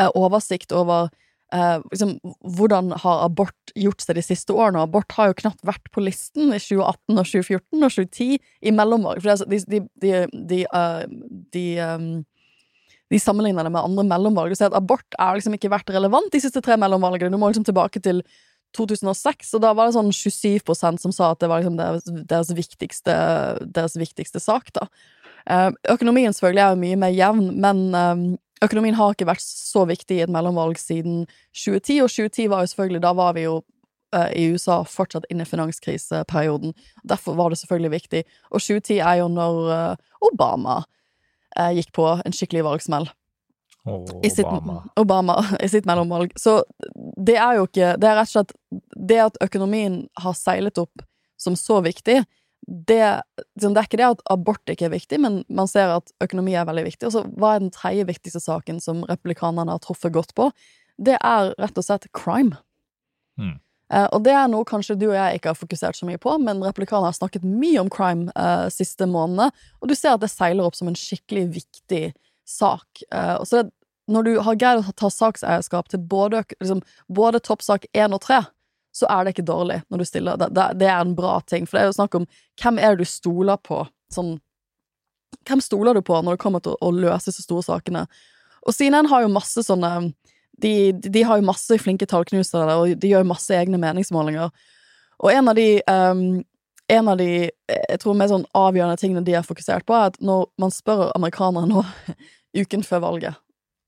uh, oversikt over eh, liksom, hvordan har abort gjort seg de siste årene. Og abort har jo knapt vært på listen i 2018 og 2014 og 2010 i mellomvalg. For er de, de, de, de, uh, de, um, de sammenligner det med andre mellomvalg. og sier at abort er liksom ikke vært relevant de siste tre mellomvalgene. Du må liksom tilbake til 2006, og da var det sånn 27 som sa at det var liksom deres, deres, viktigste, deres viktigste sak, da. Eh, økonomien selvfølgelig er jo mye mer jevn, men eh, økonomien har ikke vært så viktig i et mellomvalg siden 2010, og 2010 var jo selvfølgelig Da var vi jo eh, i USA fortsatt inne i finanskriseperioden. Derfor var det selvfølgelig viktig. Og 2010 er jo når eh, Obama eh, gikk på en skikkelig valgsmell i sitt, Obama. Obama i sitt mellomvalg. Så det er jo ikke Det er rett og slett Det at økonomien har seilet opp som så viktig, det, liksom, det er ikke det at abort ikke er viktig, men man ser at økonomi er veldig viktig. Og så hva er den tredje viktigste saken som republikanerne har truffet godt på? Det er rett og slett crime. Mm. Eh, og det er noe kanskje du og jeg ikke har fokusert så mye på, men republikanerne har snakket mye om crime eh, siste månedene, og du ser at det seiler opp som en skikkelig viktig sak. Eh, og så det, når du har greid å ta sakseierskap til både, liksom, både toppsak én og tre, så er det ikke dårlig når du stiller. Det, det, det er en bra ting, for det er jo snakk om hvem er det du stoler på? Sånn Hvem stoler du på når det kommer til å, å løse så store sakene? Og CNN har jo masse sånne de, de har jo masse flinke tallknusere og de gjør masse egne meningsmålinger. Og en av de um, en av de jeg tror mer sånn avgjørende tingene de har fokusert på, er at når man spør amerikanere nå, uken før valget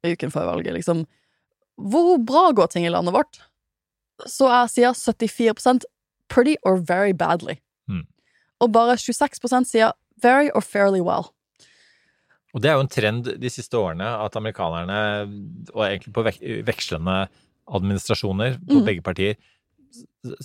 Uken før valget, liksom Hvor bra går ting i landet vårt? Så er, sier 74 pretty or very badly. Mm. Og bare 26% sier very or fairly well. Og det er jo en trend de siste årene at amerikanerne, og egentlig på vek vekslende administrasjoner på Mm. begge partier,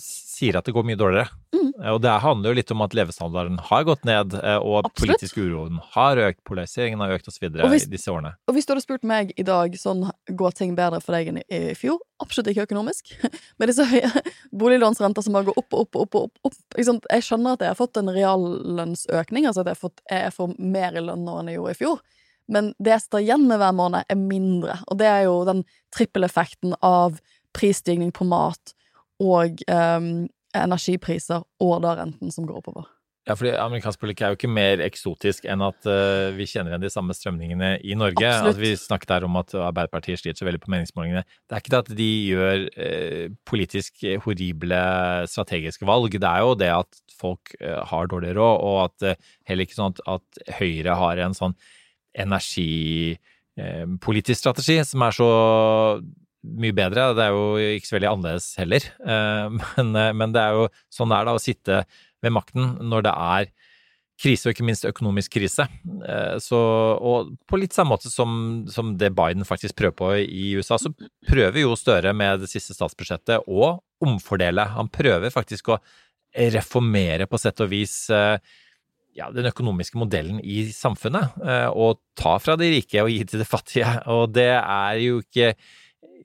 sier at det går mye dårligere. Mm. Eh, Og det handler jo litt om at levestandarden har gått ned, eh, og Absolutt. politisk uroen har økt, polariseringen har økt osv. I disse årene. Og hvis du hadde spurt meg i dag sånn går ting bedre for deg enn i, fjor, absolutt ikke økonomisk. Med disse høye boliglånsrenter som bare går opp og opp og opp. opp, opp. Jeg skjønner at jeg har fått en reallønnsøkning, altså at jeg, har fått, jeg får mer i lønn nå enn jeg gjorde i fjor. Men det jeg står igjen med hver måned, er mindre. Og det er jo den trippeleffekten av prisstigning på mat og um, energipriser, og da renten som går oppover. Ja, fordi amerikansk politikk er jo ikke mer eksotisk enn at uh, vi kjenner igjen de samme strømningene i Norge. Absolutt. At vi snakket der om at Arbeiderpartiet sliter så veldig på meningsmålingene. Det er ikke det at de gjør uh, politisk horrible strategiske valg, det er jo det at folk uh, har dårlig råd, og at heller ikke sånn at, at Høyre har en sånn energipolitisk strategi som er så mye bedre. Det er jo ikke så veldig annerledes heller. Eh, Men, eh, men det er jo sånn det er da å sitte ved makten når det er krise, og ikke minst økonomisk krise. Eh, Så, og på litt samme måte som, som det Biden faktisk prøver på i USA, så prøver jo Støre med det siste statsbudsjettet å omfordele. Han prøver faktisk å reformere på sett og vis ja, den økonomiske modellen i samfunnet, og ta fra de rike og gi til de fattige. Og det er jo ikke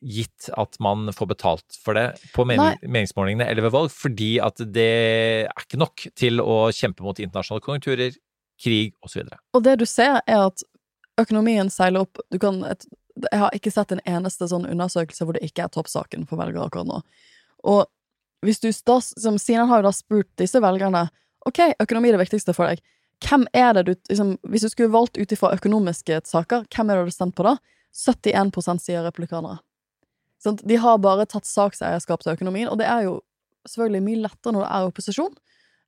gitt at man får betalt for det på mening, meningsmålingene eller ved valg, fordi at det er ikke nok til å kjempe mot internasjonale konjunkturer, krig osv. Og det du ser, er at økonomien seiler opp du kan, et, Jeg har ikke sett en eneste sånn undersøkelse hvor det ikke er toppsaken for velgere akkurat nå. Og hvis du da, som Sinan har jo da spurt disse velgerne Ok, økonomi er det viktigste for deg. Hvem er det du liksom, Hvis du skulle valgt ut ifra økonomiske saker, hvem er det du hadde stemt på da? 71% sier republikanere. Sånn, de har bare tatt sakseierskap til økonomien, og det er jo selvfølgelig mye lettere når det er opposisjon.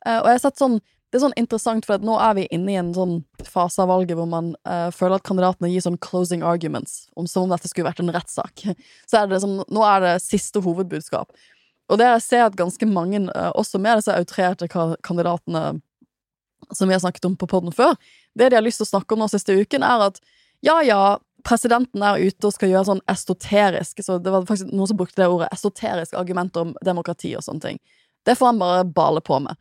Uh, og jeg har sett sånn det er sånn interessant, for nå er vi inne i en sånn fase av valget hvor man uh, føler at kandidatene gir sånn closing arguments, om, som om dette skulle vært en rettssak. Så er det liksom, nå er det siste hovedbudskap. Og det jeg ser at ganske mange, uh, også med disse outrerte kandidatene som vi har snakket om på podden før, det de har lyst til å snakke om nå siste uken, er at ja, ja, presidenten er ute og skal gjøre sånn esoterisk, så det var faktisk noen som brukte det ordet, esoterisk argument om demokrati og sånne ting. Det får han bare bale på med.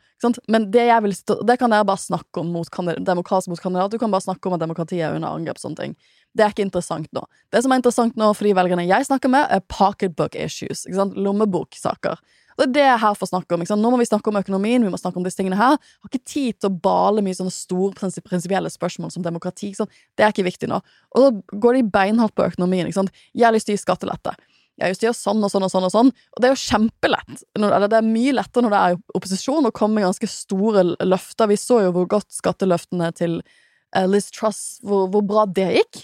Men det jeg vil det kan dere bare snakke om mot demokratisk mot. Du kan bare snakke om at demokratiet er under angrep. sånne ting. Det er ikke interessant nå. Det som er interessant nå for de velgerne jeg snakker med, er pocketbook issues. Lommeboksaker. Det er det jeg er her får snakke om. Nå må vi snakke om økonomien, vi må snakke om disse tingene her. Har ikke tid til å bale mye sånne store prinsi- prinsipielle spørsmål som demokrati. Det er ikke viktig nå. Og så går de beinhardt på økonomien. Jeg har lyst til å gi skattelette. Jeg gjøre sånn og sånn og sånn og sånn. Og det er jo kjempelett. Eller det er mye lettere når det er opposisjon å komme med ganske store løfter. Vi så jo hvor godt skatteløftene til eh, Liz Truss, hvor, hvor bra det gikk.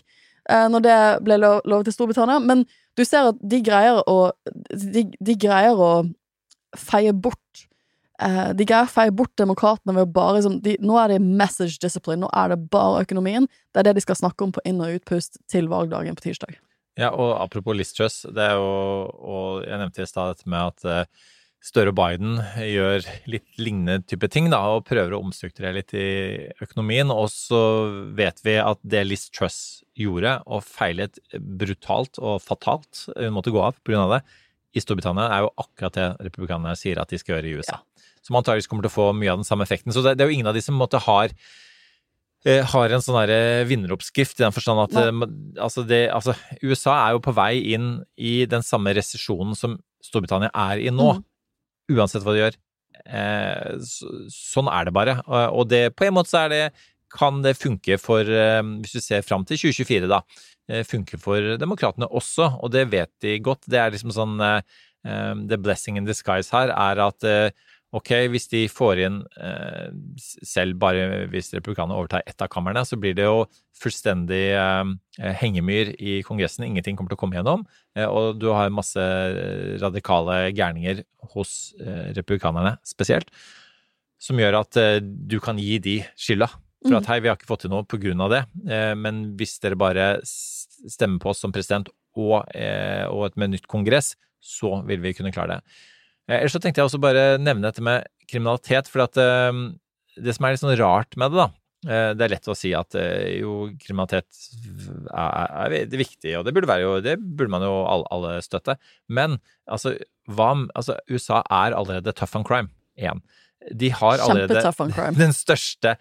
eh, når det ble lovet til Storbritannia. Men du ser at de greier å De, de greier å feie bort eh, De greier å feie bort demokratene ved å bare liksom, de, Nå er det message discipline, nå er det bare økonomien. Det er det de skal snakke om på inn- og utpust til valgdagen på tirsdag. Ja, og apropos Liz det er jo Og jeg nevnte i stad dette med at eh, Støre og Biden gjør litt lignende type ting, da, og prøver å omstrukturere litt i økonomien. Og så vet vi at det Liz Truss gjorde, og feilet brutalt og fatalt, hun måtte gå av av det, i Storbritannia, er jo akkurat det republikanerne sier at de skal gjøre i USA. Som antakeligvis kommer til å få mye av den samme effekten. Så det, det er jo ingen av de som måtte har eh, har en sånn vinneroppskrift i den forstand at eh, altså det, altså, USA er jo på vei inn i den samme resesjonen som Storbritannia er i nå. Mm. Uansett hva de gjør. Eh, så, sånn er det bare. Og, og det, på en måte så er det kan det funke for, eh, hvis du ser fram til 2024, da, eh, funke for demokratene også, og det vet de godt. Det er liksom sånn eh, The blessing in disguise her er at ok, hvis de får inn selv bare hvis republikanerne overtar ett av kamrene, så blir det jo fullstendig hengemyr i Kongressen. Ingenting kommer til å komme gjennom. Og du har masse radikale gærninger hos republikanerne spesielt, som gjør at du kan gi de skylda. For at hei, vi har ikke fått til noe på grunn av det, eh, men hvis dere bare stemmer på oss som president og, eh, og et med nytt kongress, så vil vi kunne klare det. Eh, Ellers så tenkte jeg også bare nevne dette med kriminalitet, for at det som er litt sånn rart med det, da Det er lett å si at jo, kriminalitet er, er er viktig, og det burde være jo Det burde man jo alle, støtte. Men altså, hva Altså, USA er allerede tough on crime igjen. De har allerede den største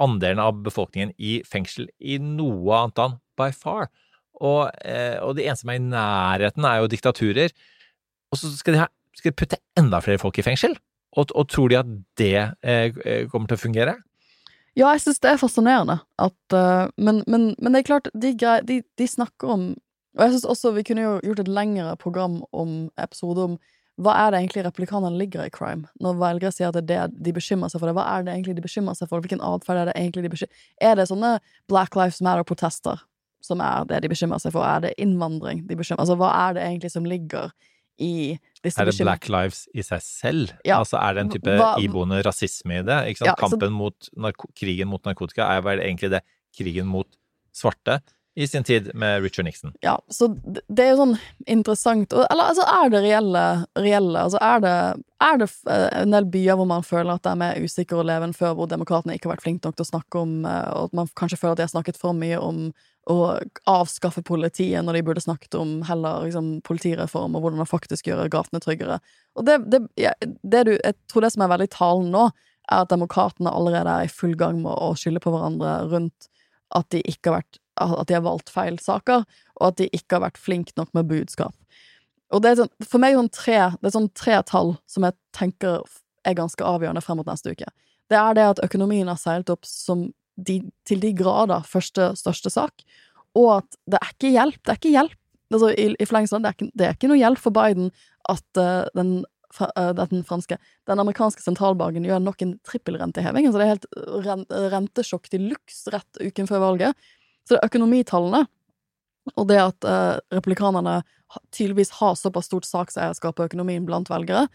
andelen av befolkningen i fengsel i noe annet land, by far. Og, eh, og det eneste som er i nærheten, er jo diktaturer. Og så skal de, ha, skal de putte enda flere folk i fengsel? Og, og tror de at det eh, eh, kommer til å fungere? Ja, jeg syns det er fascinerende at uh, men, men, men det er klart, de, de, de snakker om Og jeg syns også vi kunne jo gjort et lengre program om episode om hva er det egentlig replikanerne ligger i crime? Når velgere sier at det er det de bekymrer seg for, det, hva er det egentlig de bekymrer seg for? Hvilken atferd er det egentlig de bekymrer Er det sånne Black Lives Matter-protester som er det de bekymrer seg for? Er det innvandring de bekymrer Altså, hva er det egentlig som ligger i disse Er det bekymringene? Black Lives i seg selv? Ja. Altså er det en type Hva- iboende rasisme i det? Ikke sant? Ja, så- Kampen mot narko krigen mot narkotika er vel egentlig det krigen mot svarte i sin tid med Richard Nixon. Ja, så det er jo sånn interessant Eller altså, er det reelle, reelle Altså, er det, er det eh, en del byer hvor man føler at det er mer usikker å leve enn før, hvor demokratene ikke har vært flinke nok til å snakke om eh, Og at man kanskje føler at de har snakket for mye om å avskaffe politiet, når de burde snakket om heller liksom, politireform og hvordan man faktisk gjør gatene tryggere. Og det, det, det du, jeg tror det som er veldig talen nå, er at demokratene allerede er i full gang med å skylde på hverandre rundt at de ikke har vært at de har valgt feil saker, og at de ikke har vært flinke nok med budskap. Og det er sånn, for meg sånn tre, det er sånn tre tall som jeg tenker er ganske avgjørende frem mot neste uke. Det er det at økonomien har seilt opp de, til de grader første største sak, og at det er ikke hjelp. Det er ikke hjelp. Altså, i, i forlengelsen, det, er ikke- det er ikke noe hjelp for Biden at uh, den, eh, den franske Den amerikanske sentralbanken gjør nok en trippelrenteheving. Altså det er helt rentesjokk til luks rett uken før valget. Så det er økonomitallene, og det at eh, republikanerne tydeligvis har såpass stort sakseierskap på økonomien blant velgere.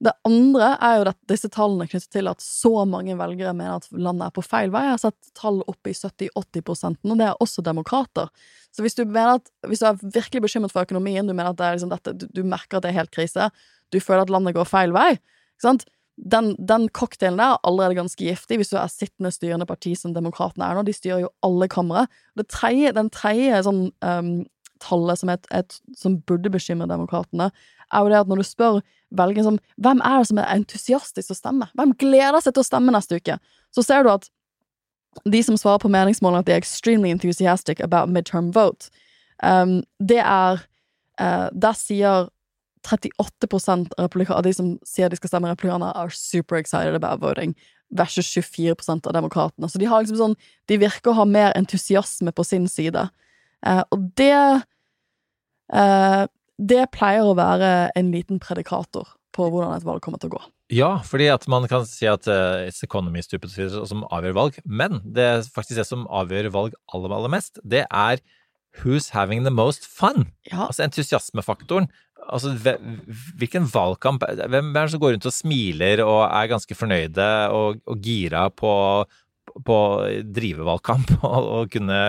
Det andre er jo at disse tallene knyttet til at så mange velgere mener at landet er på feil vei. Jeg har sett tall oppe i 70-80% og det er også demokrater. Så hvis du at, hvis du er virkelig bekymret for økonomien, du mener at det er liksom dette, du, du merker at det er helt krise, du føler at landet går feil vei, ikke sant? Den, den cocktailen der er allerede ganske giftig hvis du er sittende styrende parti som demokratene er nå. De styrer jo alle kamre. Tredje, den tredje sånn um, tallet som, et, et, som burde bekymre demokratene, er jo det at når du spør velge som Hvem er det som er entusiastisk til å stemme? Hvem gleder seg til å stemme neste uke? Så ser du at de som svarer på meningsmålene at de er extremely enthusiastic about midterm vote, um, det er uh, Der sier 38 republika- av de som sier de skal stemme republikanere, are super excited about voting, versus 24 av demokratene. Så de liksom sånn De virker å ha mer entusiasme på sin side. Eh, og det eh, Det pleier å være en liten predikator på hvordan et valg kommer til å gå. Ja, fordi at man kan si at uh, it's economy stupid som avgjør valg, men det er faktisk det som avgjør valg aller, aller mest, det er who's having the most fun? Ja. Altså entusiasmefaktoren. Altså, hvilken valgkamp Hvem er det som går rundt og smiler og er ganske fornøyde og, og gira på, på å drive valgkamp og, og kunne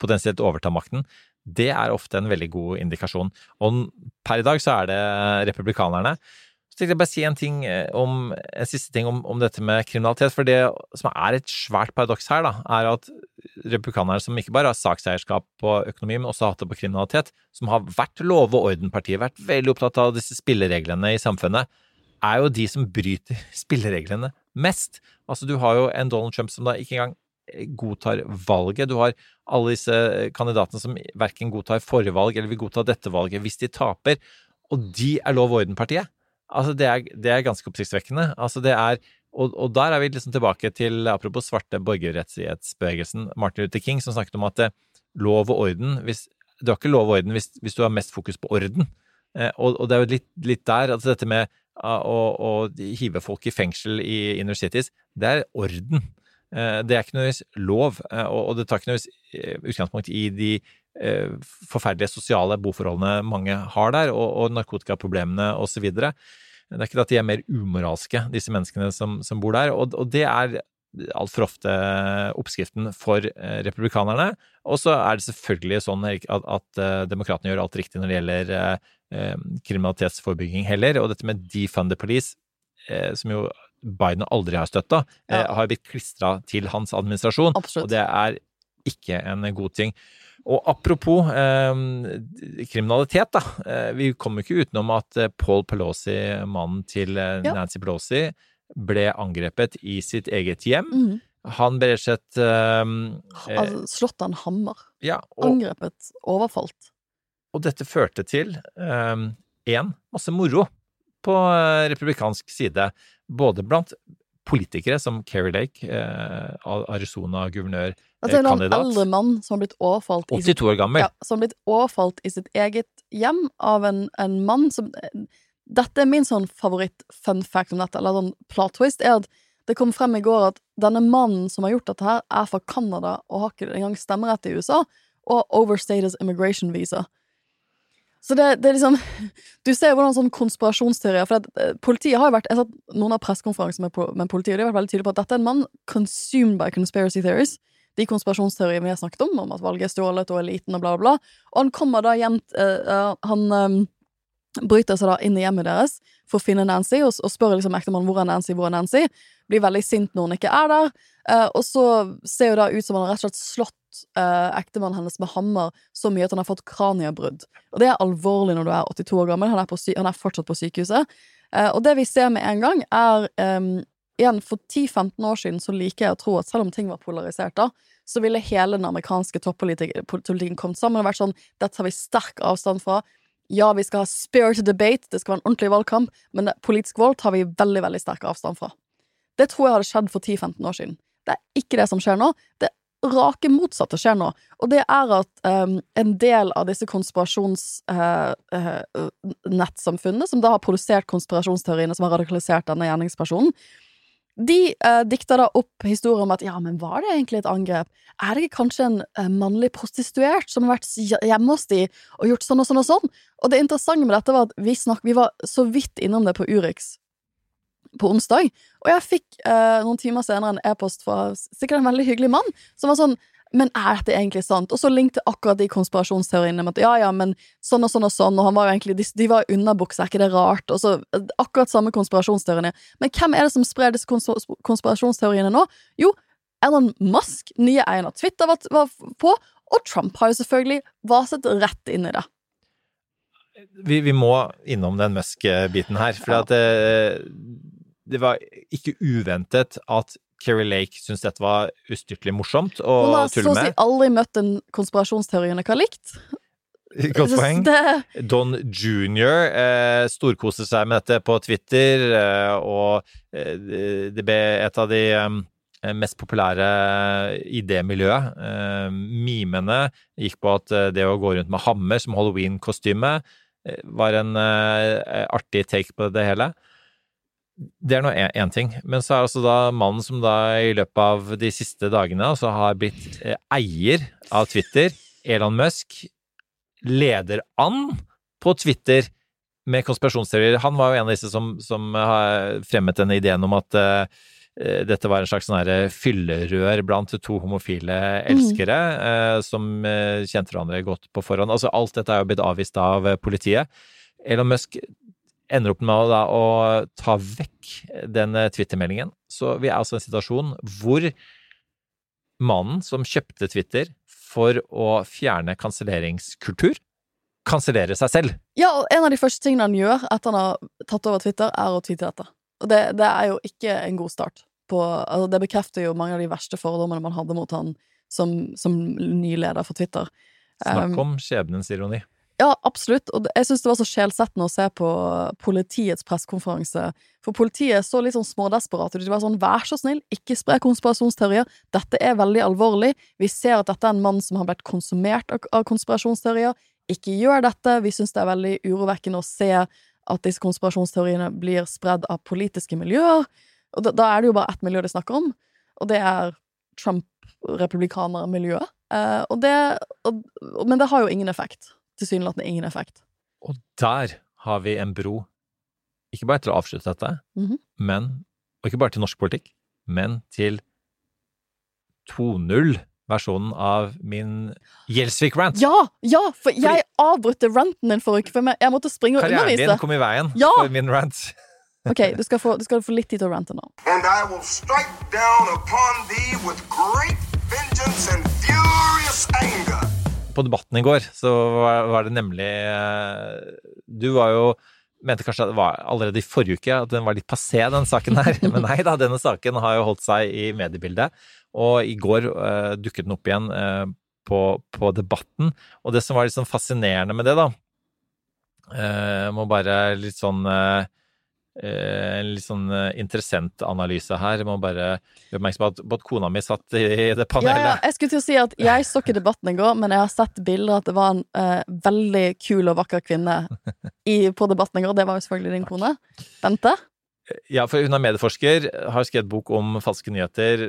potensielt overta makten? Det er ofte en veldig god indikasjon. Og per i dag så er det republikanerne. Så jeg bare si en ting eh, om, en siste ting om, om dette med kriminalitet. For det som er et svært paradoks her, da, er at republikanere som ikke bare har sakseierskap på økonomi, men også har hatt det på kriminalitet, som har vært lov- og orden-partiet, vært veldig opptatt av disse spillereglene i samfunnet, er jo de som bryter spillereglene mest. Altså, du har jo en Donald Trump som da ikke engang godtar valget. Du har alle disse kandidatene som verken godtar forrige valg eller vil godta dette valget hvis de taper. Og de er lov- og orden-partiet. Altså, det er, det er ganske oppsiktsvekkende. Altså, det er og, og der er vi liksom tilbake til, apropos svarte borgerrettighetsbevegelsen, Martin Luther King, som snakket om at eh, lov og orden hvis, Du har ikke lov og orden hvis, hvis du har mest fokus på orden. Eh, og, og det er jo litt, litt der, altså dette med ah, å, å hive folk i fengsel i inner cities, det er orden. Eh, det er ikke nødvendigvis lov, eh, og, og det tar ikke nødvendigvis eh, utgangspunkt i de forferdelige sosiale boforholdene mange har der, og, og narkotikaproblemene osv. Det er ikke at de er mer umoralske, disse menneskene som, som bor der, og, og det er altfor ofte oppskriften for eh, republikanerne. Og så er det selvfølgelig sånn at, at eh, demokratene gjør alt riktig når det gjelder eh, eh, kriminalitetsforebygging heller, og dette med defund the police, eh, som jo Biden aldri har støtta, eh, Ja. har blitt klistra til hans administrasjon, Absolutt. og det er ikke en god ting. Og apropos eh, kriminalitet, da. Eh, vi kommer ikke utenom at eh, Paul Pelosi, mannen til eh, Ja. Nancy Pelosi, ble angrepet i sitt eget hjem. Mm. Han ble rett og slett eh, eh, Altså, slått av en hammer. Ja, og, Angrepet. Overfalt. og dette førte til én masse moro på eh, republikansk side. Både blant politikere som Keri Lake, Arizona-guvernør, Dette er en kandidat. eldre mann som har blitt overfalt i 82 år gammel. Ja, som har blitt overfalt i sitt eget hjem av en, en mann som Dette er min sånn favoritt-fun fact om dette, eller sånn plot twist, er at det kom frem i går at denne mannen som har gjort dette her, er fra Canada og har ikke engang stemmerett i USA, og overstated immigration visa. Så det, det er liksom Du ser hvordan sånn konspirasjonsteorier For det, eh, politiet har jo vært Jeg har sett noen av pressekonferansene med, med politiet, og de har vært veldig tydelige på at dette er en mann consumed by conspiracy theories. De konspirasjonsteoriene vi har snakket om, om at valget er stjålet og eliten og bla, bla, bla. Og han kommer da hjem eh, Han um, bryter seg da inn i hjemmet deres for å finne Nancy, og, og spør liksom ektemannen hvor er Nancy, hvor er Nancy. Blir veldig sint når hun ikke er der. Uh, og så ser jo da ut som han har rett og slett slått uh, ektemannen hennes med hammer så mye at han har fått kraniebrudd. Og det er alvorlig når du er 82 år gammel. Han er, han er fortsatt på sykehuset. Uh, og det vi ser med en gang, er em, Igjen, for 10-15 år siden så liker jeg å tro at selv om ting var polarisert da, så ville hele den amerikanske toppolitikken kommet sammen og vært sånn Dette tar vi sterk avstand fra. Ja, vi skal ha spirited debate, det skal være en ordentlig valgkamp, men politisk vold tar vi veldig, veldig sterk avstand fra. Det tror jeg hadde skjedd for 10-15 år siden. Det er ikke det som skjer nå. Det rake motsatte skjer nå. Og det er at um, en del av disse konspirasjonsnettsamfunnene, som da har produsert konspirasjonsteoriene som har radikalisert denne gjerningspersonen, de eh, dikter da opp historier om at ja, men var det egentlig et angrep? Er det ikke kanskje en eh, mannlig prostituert som har vært hjemme hos de og gjort sånn og sånn og sånn? Og det interessante med dette var at vi, snak, vi var så vidt innom det på Urix på onsdag, og jeg fikk eh, noen timer senere en e-post fra sikkert en veldig hyggelig mann som var sånn men er dette egentlig sant? Og så linkte akkurat de konspirasjonsteoriene med at ja, ja, men sånn og sånn og sånn, og han var jo egentlig, de, de var underbuksa, er ikke det rart? Og så eh, akkurat samme konspirasjonsteoriene. Men hvem er det som sprer disse konspirasjonsteoriene nå? Jo, Elon Musk, nye eieren av Twitter, var, var på, og Trump har jo selvfølgelig vaset rett inn i det. vi, vi må innom den Musk-biten her. For Ja. at det, det var ikke uventet at Keri Lake syntes dette var ustyrtelig morsomt å Hun har så å si aldri møtt en konspirasjonsteori hun ikke har likt. Godt poeng. Det, Don Junior eh, storkoser seg med dette på Twitter, eh, og eh, det ble et av de eh, mest populære i det miljøet. Eh, mimene gikk på at eh, det å gå rundt med hammer som halloween-kostyme eh, var en eh, artig take på det hele. Det er nå én ting. Men så er altså da mannen som da i løpet av de siste dagene altså har blitt eh, eier av Twitter, Elon Musk, leder an på Twitter med konspirasjonsteorier. Han var jo en av disse som, som har fremmet denne ideen om at eh, eh, dette var en slags sånn fyllerør blant to homofile elskere eh, som eh, kjente hverandre godt på forhånd. Altså alt dette er jo blitt avvist av eh, politiet. Elon Musk ender opp med å, å ta vekk den eh, Twitter-meldingen. Så vi er altså i en situasjon hvor mannen som kjøpte Twitter for å fjerne kanselleringskultur, kansellerer seg selv. ja, og en av de første tingene han gjør etter han har tatt over Twitter, er å tweete dette. Og det, det er jo ikke en god start. På, altså det bekrefter jo mange av de verste fordommene man hadde mot han som, som ny leder for Twitter. Snakk Um, om skjebnens ironi. Ja, absolutt. Og jeg syns det var så sjelsettende å se på politiets pressekonferanse. For politiet så litt sånn smådesperate ut. De var sånn 'vær så snill, ikke spre konspirasjonsteorier'. Dette er veldig alvorlig. Vi ser at dette er en mann som har blitt konsumert av, konspirasjonsteorier. Ikke gjør dette. Vi syns det er veldig urovekkende å se at disse konspirasjonsteoriene blir spredd av politiske miljøer. Og da, da er det jo bare ett miljø de snakker om, og det er Trump-republikanermiljøet. Eh, og det, og- men det har jo ingen effekt. Tilsynelatende ingen effekt. Og der har vi en bro, ikke bare til å avslutte dette, Mhm. men, og ikke bare til norsk politikk, men til 2.0-versjonen av min Gjelsvik-rant. Ja! Ja! For jeg avbrøt ranten din forrige uke, for jeg måtte springe og Karrieren din kom i veien Ja! for min rant. Ok, du skal, få, du skal få litt tid til å rante nå. And I will strike down upon thee with great vengeance and furious anger. På debatten i går så var, det nemlig eh, Du var jo Mente kanskje at det var allerede i forrige uke at den var litt passé, den saken her. Men nei da, denne saken har jo holdt seg i mediebildet. Og i går uh, dukket den opp igjen uh, på, på debatten. Og det som var litt sånn fascinerende med det, da uh, må bare litt sånn eh, En litt sånn interessentanalyse interessant analyse her. Jeg må bare gjøre oppmerksom på at, både kona mi satt i det panelet. ja, jeg skulle til å si at jeg så ikke debatten i går, men jeg har sett bilder at det var en uh, veldig kul og vakker kvinne i, på debatten i går. Det var jo selvfølgelig din kone. Bente. Ja, for hun er medieforsker, har skrevet bok om falske nyheter,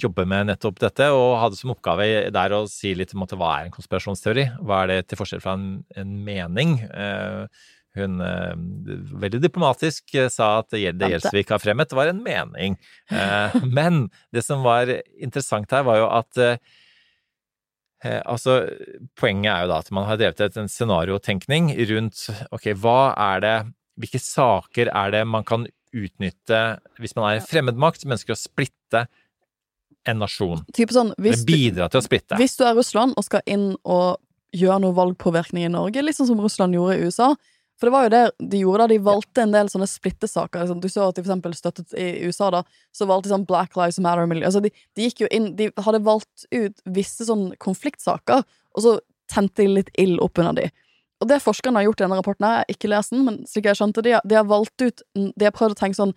jobber med nettopp dette, og hadde som oppgave der å si litt om hva er en konspirasjonsteori? Hva er det til forskjell fra en, en mening? Eh, hun eh, veldig diplomatisk eh, sa at det Gjelsvik har fremmet, var en mening. Eh, men det som var interessant her, var jo at altså, poenget er jo da at man har drevet et, en scenariotenkning rundt ok, hva er det Hvilke saker er det man kan utnytte hvis man er en fremmedmakt som ønsker å splitte en nasjon? Sånn, hvis bidra til å splitte. hvis du er Russland og skal inn og gjøre noe valgpåvirkning i Norge, litt sånn som Russland gjorde i USA For det var jo det de gjorde da, de valgte en del sånne splittesaker. Liksom. Du så at de for eksempel støttet i USA, da, så valgte de sånn Black Lives Matter-miljø. Altså, de, de gikk jo inn De hadde valgt ut visse sånn konfliktsaker, og så tente de litt ild opp under de. Og det forskerne har gjort i denne rapporten, her, jeg har ikke lest den, men slik jeg skjønte, de har, de har valgt ut De har prøvd å tenke sånn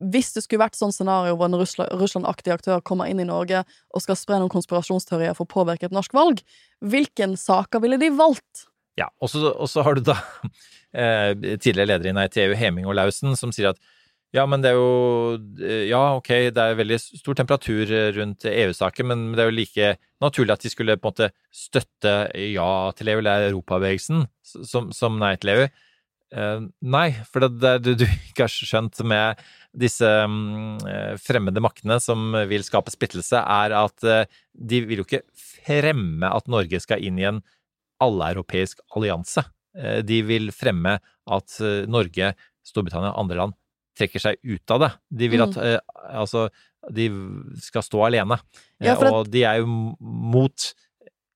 hvis det skulle vært sånn scenario hvor en Russland- Russland-aktig aktør kommer inn i Norge og skal spre noen konspirasjonsteorier for å påvirke et norsk valg, hvilken saker ville de valgt? Ja, og så, har du da eh, tidligere leder i Nei til EU, Heming og Lausen, som sier at ja, men det er jo eh, Ja, ok, det er veldig stor temperatur rundt EU-saken, men det er jo like naturlig at de skulle på en måte støtte ja til EU, eller Europabevegelsen, som, som nei til EU. Eh, nei, for det, det du, ikke har skjønt med disse mm, eh, fremmede maktene som vil skape splittelse, er at eh, de vil jo ikke fremme at Norge skal inn i en alleuropeisk allianse. Eh, De vil fremme at eh, Norge, Storbritannia og andre land trekker seg ut av det. De vil at mm. altså de skal stå alene. Ja, at... og de er jo mot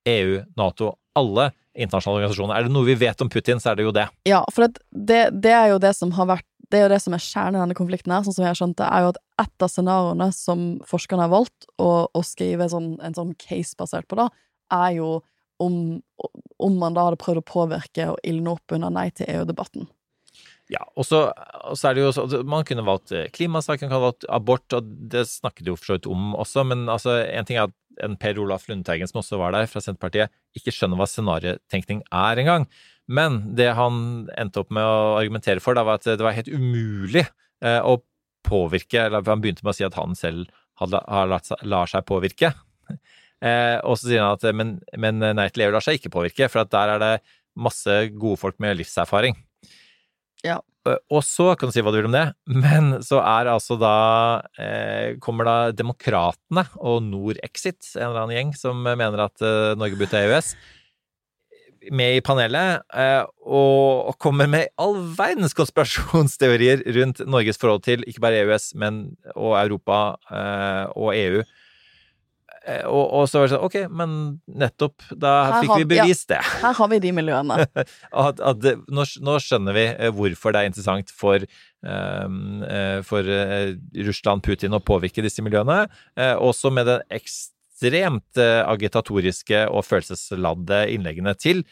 EU, Nato, alle internasjonale organisasjoner. Er det noe vi vet om Putin, så er det jo det. Ja, for det, det er jo det som har vært Det er jo det som er kjernen i denne konflikten her, sånn som jeg har skjønt det, er jo at et av scenarioene som forskerne har valgt å, å skrive sånn, en sånn case basert på, da, er jo om, om man da hadde prøvd å påvirke og ildne opp under Nei til EU-debatten. Ja, og så, er det jo så, altså, Man kunne valgt eh, klimasaken, kunne valgt abort, og det snakket jo for så vidt om også, men altså, en ting er at en Per Olaf Lundteigen, som også var der, fra Senterpartiet, ikke skjønner hva scenariotenkning er engang. Men det han endte opp med å argumentere for, da, var at det var helt umulig eh, å påvirke Eller han begynte med å si at han selv hadde, har latt lar seg påvirke. Eh, og så sier han at men, men Nei til EU lar seg ikke påvirke, for at der er det masse gode folk med livserfaring. Ja. Eh, Og så kan du si hva du vil om det, men så er altså da eh, Kommer da Demokratene og Norexit, en eller annen gjeng, som mener at eh, Norge burde ta EØS, med i panelet, eh, og, og kommer med all verdens konspirasjonsteorier rundt Norges forhold til ikke bare EØS, men og Europa eh, og EU. Eh, Og, og så var det sånn, ok, men nettopp, da Her fikk har- vi bevist det. Her har vi de miljøene. at, at nå, nå skjønner vi eh, hvorfor det er interessant for, eh, for Russland, Putin, å påvirke disse miljøene. Også med den ekstremt agitatoriske og følelsesladde innleggene til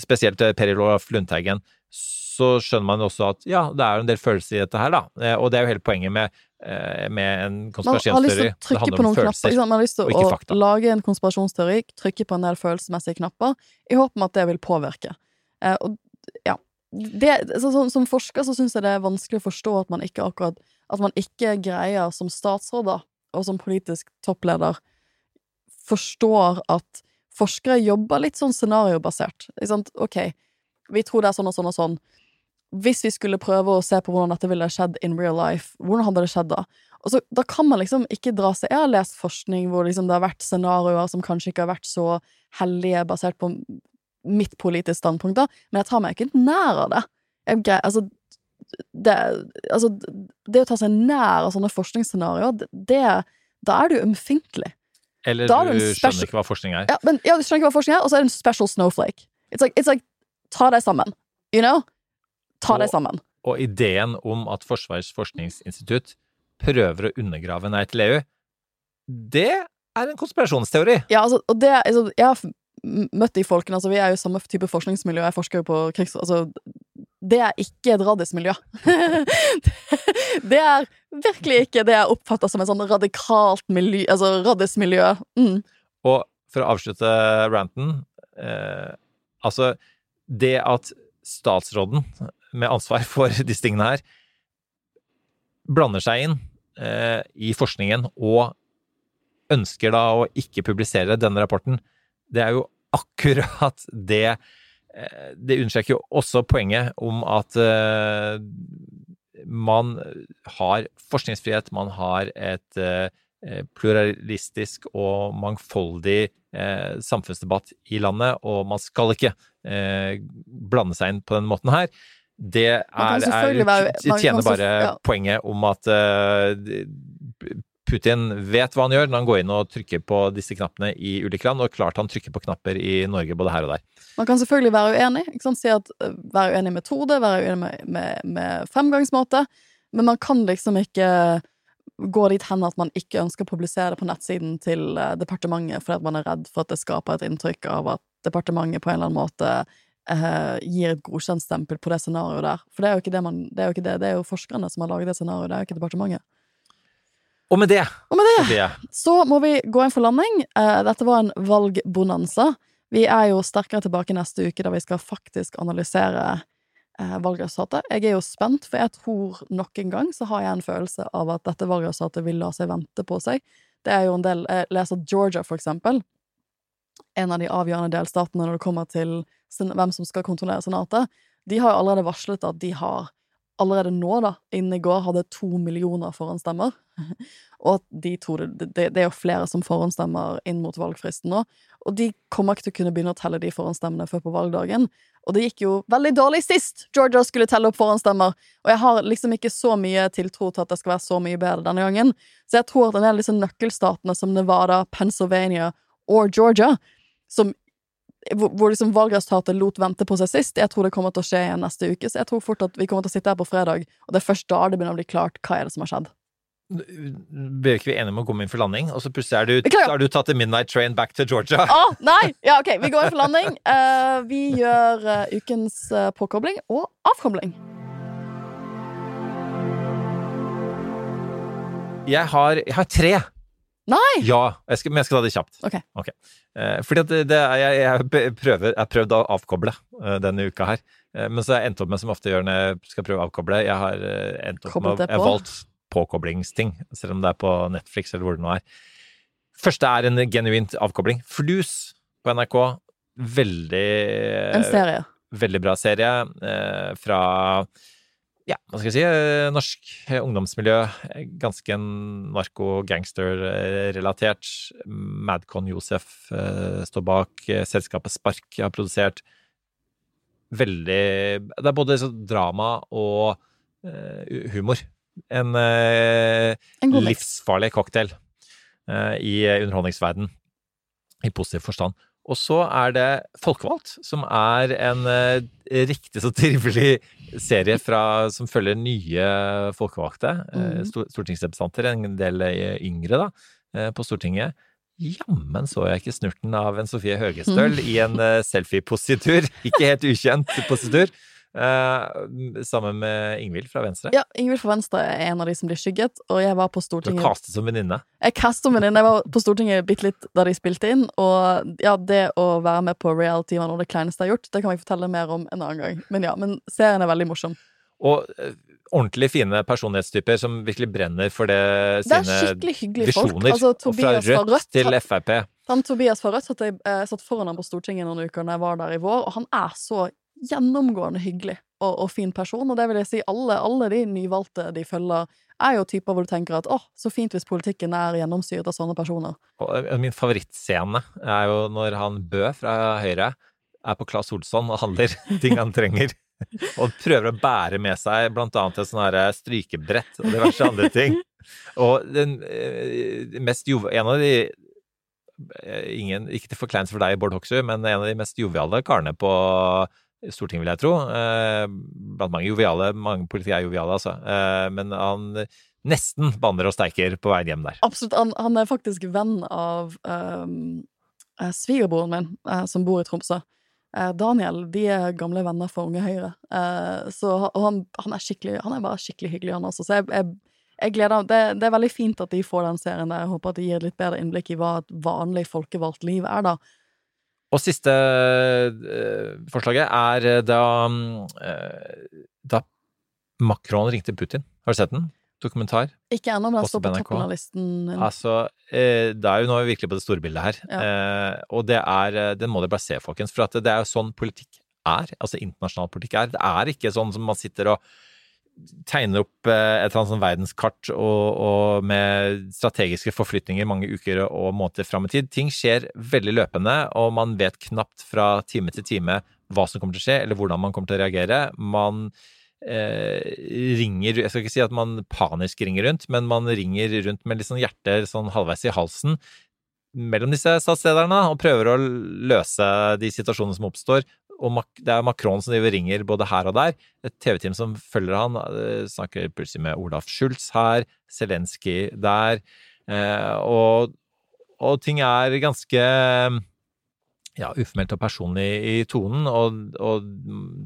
spesielt Per Olaf Lundteigen, så skjønner man også at ja, det er en del følelser i dette her, da. Og det er jo hele poenget med, med en konspirasjonsteori. å trykke på noen knapper. Man har lyst til å fakta. lage en konspirasjonsteori, trykke på en del følelsesmessige knapper, i håp om at det vil påvirke. Eh, og ja. Det, så, så, som forsker så syns jeg det er vanskelig å forstå at man ikke akkurat At man ikke greier som statsråd da, og som politisk toppleder forstår at forskere jobber litt sånn scenariobasert. Ikke sant? Ok, vi tror det er sånn og sånn og sånn. Hvis vi skulle prøve å se på hvordan dette ville skjedd in real life, hvordan hadde det skjedd da? Og så, Da kan man liksom ikke dra seg Jeg har lest forskning hvor liksom det har vært scenarioer som kanskje ikke har vært så hellige, basert på mitt politiske standpunkt, da, men jeg tar meg ikke nær av det. Jeg, altså, det, altså, det å ta seg nær av sånne forskningsscenarioer, det, Da er du ømfintlig. Eller er du skjønner ikke hva forskning er. Ja, men ja, du skjønner ikke hva forskning er, og så er det en special snowflake. It's like, it's like ta deg sammen. You know? Ta deg sammen. Og ideen om at Forsvarets forskningsinstitutt prøver å undergrave Nei til EU, det er en konspirasjonsteori. Ja, altså, og det altså, Jeg har møtt de folkene, altså, vi er jo samme type forskningsmiljø, jeg forsker jo på krigs... Altså, det er ikke et radismiljø. det er virkelig ikke det jeg oppfatter som et sånn radikalt miljø, altså radismiljø. Mm. Og for å avslutte ranten eh, Altså, det at statsråden med ansvar for disse tingene her blander seg inn eh, i forskningen og ønsker da å ikke publisere denne rapporten, det er jo akkurat det eh, Det understreker jo også poenget om at eh, man har forskningsfrihet, man har et eh, pluralistisk og mangfoldig eh, samfunnsdebatt i landet, og man skal ikke eh, blande seg inn på den måten her. Det er, er, tjener bare ja. poenget om at eh, Putin vet hva han gjør når han går inn og trykker på disse knappene i ulike land, og klart han trykker på knapper i Norge både her og der. Man kan selvfølgelig være uenig, ikke sant? Si at øh, være uenig i metode, være uenig med, med, med fremgangsmåte, men man kan liksom ikke gå dit hen at man ikke ønsker å publisere det på nettsiden til eh, departementet fordi at man er redd for at det skaper et inntrykk av at departementet på en eller annen måte eh, gir et godkjentstempel på det scenarioet der. For det er jo ikke det man Det er jo, ikke det, det er jo forskerne som har laget det scenarioet, det er jo ikke departementet. Og med det, Og med det så må vi gå inn for landing. Eh, dette var en valgbonanza. Vi er jo sterkere tilbake neste uke, da vi skal faktisk analysere eh, valgresultatet. Jeg er jo spent, for jeg tror nok en gang så har jeg en følelse av at dette valgresultatet vil la seg vente på seg. Det er jo en del Jeg leser Georgia, for eksempel. En av de avgjørende delstatene når det kommer til hvem som skal kontrollere senatet. De har jo allerede varslet at de har allerede nå, da, innen i går, hadde to millioner forhåndsstemmer. Og at de to, det, det, er jo flere som forhåndsstemmer inn mot valgfristen nå. Og de kommer ikke til å kunne begynne å telle de forhåndsstemmene før på valgdagen. Og det gikk jo veldig dårlig sist Georgia skulle telle opp forhåndsstemmer. Og jeg har liksom ikke så mye tiltro til at det skal være så mye bedre denne gangen. Så jeg tror at en del av disse nøkkelstatene som Nevada, Pennsylvania og Georgia, som hvor, liksom valgresultatet lot vente på seg sist. Jeg tror det kommer til å skje igjen neste uke, så jeg tror fort at vi kommer til å sitte her på fredag, og det er først da det begynner å bli klart hva er det som har skjedd. Blir ikke vi enige om å komme inn for landing, og så plutselig er du, har du tatt en midnight train back to Georgia? Å, nei! Ja, ok, vi går inn for landing. Uh, vi gjør uh, ukens uh, påkobling og avkobling. Jeg har, jeg har tre. Nei! Ja, jeg skal, men jeg skal ta det kjapt. Ok. Eh, fordi at det, det jeg, jeg prøver, jeg har prøvd å avkoble eh, denne uka her. Eh, men så har jeg endt opp med, som ofte gjør når jeg skal prøve å avkoble, jeg har eh, endt opp Koblet med Jeg har valgt påkoblingsting, selv om det er på Netflix eller hvor det nå er. Første er en genuint avkobling. Flus på NRK. Veldig En serie. Veldig bra serie eh, fra ja, hva skal jeg si, eh, norsk eh, ungdomsmiljø. eh, Ganske narko-gangster-relatert. Madcon Josef står bak. Selskapet Spark har produsert. Veldig Det er både drama og humor. En En livsfarlig cocktail i underholdningsverden i positiv forstand. Og så er det Folkevalgt, som er en eh, riktig så trivelig serie fra, som følger nye folkevalgte, Mhm. stortingsrepresentanter, en del eh, yngre da, på Stortinget. Jammen så jeg ikke snurten av en Sofie Høgestøl i en selfie-positur. Ikke helt ukjent positur. Eh, sammen med Ingvild fra Venstre. Ja, Ingvild fra Venstre er en av de som blir skygget, og jeg var på Stortinget Du kastet som venninne. Jeg kastet som venninne. Jeg var på Stortinget bitte litt da de spilte inn, og ja, det å være med på reality var noe av det kleineste jeg har gjort. Det kan vi fortelle mer om en annen gang. Men ja, men serien er veldig morsom. Og eh, ordentlig fine personlighetstyper som virkelig brenner for det, Det sine visjoner. Altså, og fra Rødt, fra Rødt Rødt til Frp. Han Tobias fra Rødt satt jeg eh, satt foran ham på Stortinget noen uker når jeg var der i vår, og han er så gjennomgående hyggelig og, og fin person, og det vil jeg si alle, alle de nyvalgte de følger, er jo typer hvor du tenker at åh, så fint hvis politikken er gjennomsyret av sånne personer. Og eh, min favorittscene er jo når han Bø fra Høyre er på Claes Olsson og handler ting han trenger. Og prøver å bære med seg blant annet et her strykebrett og diverse andre ting. Og den eh, mest jov... En av de eh, ingen, Ikke til forkleinelse for deg, Bård Hoksrud, men en av de mest joviale karene på Stortinget, vil jeg tro. Eh, Blant mange joviale. Mange politikere er joviale, altså. Eh, Men han nesten banner og steiker på veien hjem der. Absolutt, han, han er faktisk venn av um, svigerbroren min, som bor i Tromsø. Daniel, de er gamle venner for Unge Høyre. Så, og han, han er Han er bare skikkelig hyggelig, han også. Så jeg, jeg, jeg gleder det, det er veldig fint at de får den serien der. Jeg håper at de gir et litt bedre innblikk i hva et vanlig folkevalgt liv er, da. Og siste eh, forslaget er eh, da, eh, da Macron ringte Putin. Har du sett den? Dokumentar. Ikke ennå, men den står på toppen av listen. Altså, det er jo nå virkelig på det store bildet her. Eh, og det er Den må dere bare se, folkens. For at det er jo sånn politikk er. Altså internasjonal politikk er. Det er ikke sånn som man sitter og tegner opp eh, et eller annet sånn verdenskart og, og med strategiske forflytninger mange uker og måneder fram i tid. Ting skjer veldig løpende, og man vet knapt fra time til time hva som kommer til å skje, eller hvordan man kommer til å reagere. Man eh, ringer Jeg skal ikke si at man panisk ringer rundt, men man ringer rundt med litt sånn hjertet sånn halvveis i halsen mellom disse statslederne og prøver å løse de situasjonene som oppstår. Og det er Macron som driver ringer både her og der. Et TV-team som følger han, eh, snakker plutselig med Olaf Schultz her, Zelenskyj der. Eh, og, og ting er ganske ja, uformelt og personlig i tonen. Og, og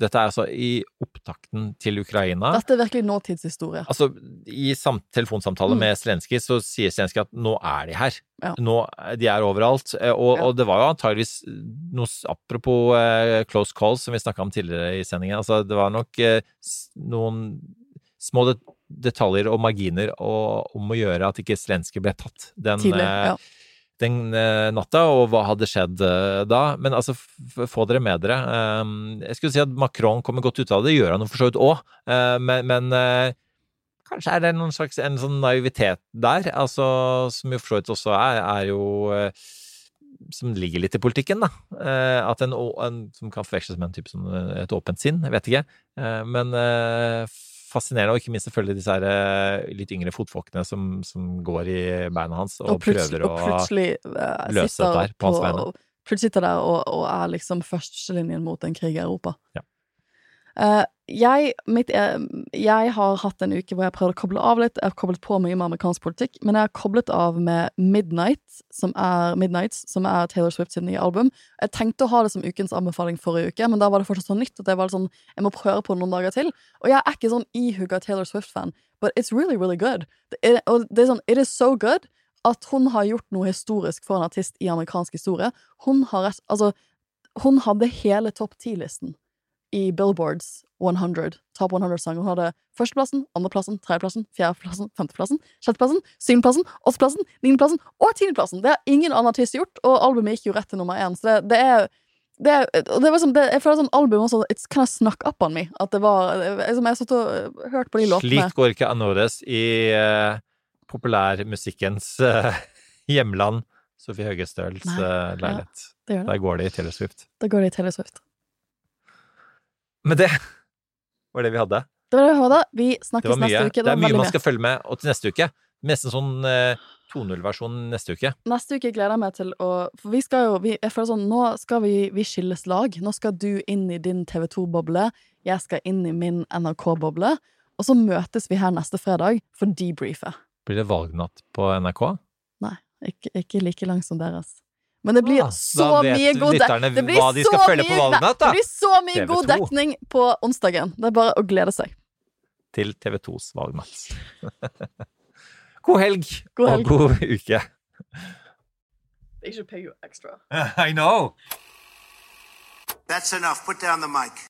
dette er altså i opptakten til Ukraina. Dette er virkelig nåtidshistorie. Altså, I sam telefonsamtale Mm. med Zelenskyj så sier Zelenskyj at nå er de her. Ja. Nå, de er overalt. Eh, Og, Ja. og det var jo antageligvis noe Apropos eh, close calls, som vi snakka om tidligere i sendingen. Altså, det var nok eh, noen små det detaljer og marginer og, om å gjøre at ikke Zelenskyj ble tatt den, Tidlig. eh, Ja. Den eh, natta, og hva hadde skjedd eh, da. Men altså, få dere med dere. Um, jeg skulle si at Macron kommer godt ut av det, gjør han for så vidt òg, men, men eh, kanskje er det noen slags en sånn naivitet der, altså, som jo for så vidt også er, er jo eh, som ligger litt i politikken, da. Eh, at en, en som kan forveksles med en type som eh, et åpent sinn, jeg vet ikke. Eh, men eh, fascinerende, og ikke minst selvfølgelig disse her eh, litt yngre fotfolkene som, som går i beina hans og, Og, prøver å plutselig eh, løse dette her på hans vegne. plutselig sitter der og, og er liksom førstelinjen mot en krig i Europa. Ja. Eh, jeg, mitt, eh, jeg har hatt en uke hvor jeg har prøvd å koble av litt. Jeg har koblet på mye med amerikansk politikk, men jeg har koblet av med Midnight, som er, Midnights, som er Taylor Swift sitt nye album. Jeg tenkte å ha det som ukens anbefaling forrige uke, men da var det fortsatt så nytt at jeg var sånn, jeg må prøve på noen dager til. Og jeg er ikke sånn ihugga Taylor Swift-fan, but it's really, really good. Det er, og det er sånn, it is so good at hun har gjort noe historisk for en artist i amerikansk historie. Hun har altså, hun hadde hele topp ti-listen i Billboards 100, Top 100-sang. Hun hadde førsteplassen, andreplassen, tredjeplassen, fjerdeplassen, femteplassen, sjetteplassen, syvendeplassen, åttendeplassen, niendeplassen og tiendeplassen. Det har ingen annen artist gjort, og albumet gikk jo rett til nummer én. Så det, det er det, det var sånn, det, jeg føler sånn album også It's kind of snuck up on me. At det var jeg, som jeg satt og hørte hørt på de låtene. Slikt går ikke Anores i uh, populærmusikkens uh, hjemland. Sofie Høgestøls uh, leilighet. ja. Der går det i Taylor Swift. Da går det i Taylor Swift. Men det var det vi hadde. Det var det vi hadde. Vi snakkes neste uke. Det er mye man skal følge med. Og til neste uke Nesten sånn eh, 2.0-versjon neste uke. Neste uke gleder jeg meg til å For vi skal jo vi, Jeg føler sånn Nå skal vi, vi skilles lag. Nå skal du inn i din TV2-boble. Jeg skal inn i min NRK-boble. Og så møtes vi her neste fredag for debriefet. Blir det valgnatt på NRK? Nei, ikke, ikke like lang som deres. Men det blir Ah, så mye god lytterne det blir hva de skal så følge på mye- valgnatt, da. Det blir så mye TV2. dekning på onsdagen. Det er bare å glede seg. Til TV2s valgnatt. god helg God helg. og god uke. They should pay you extra. I know! That's enough. Put down the mic.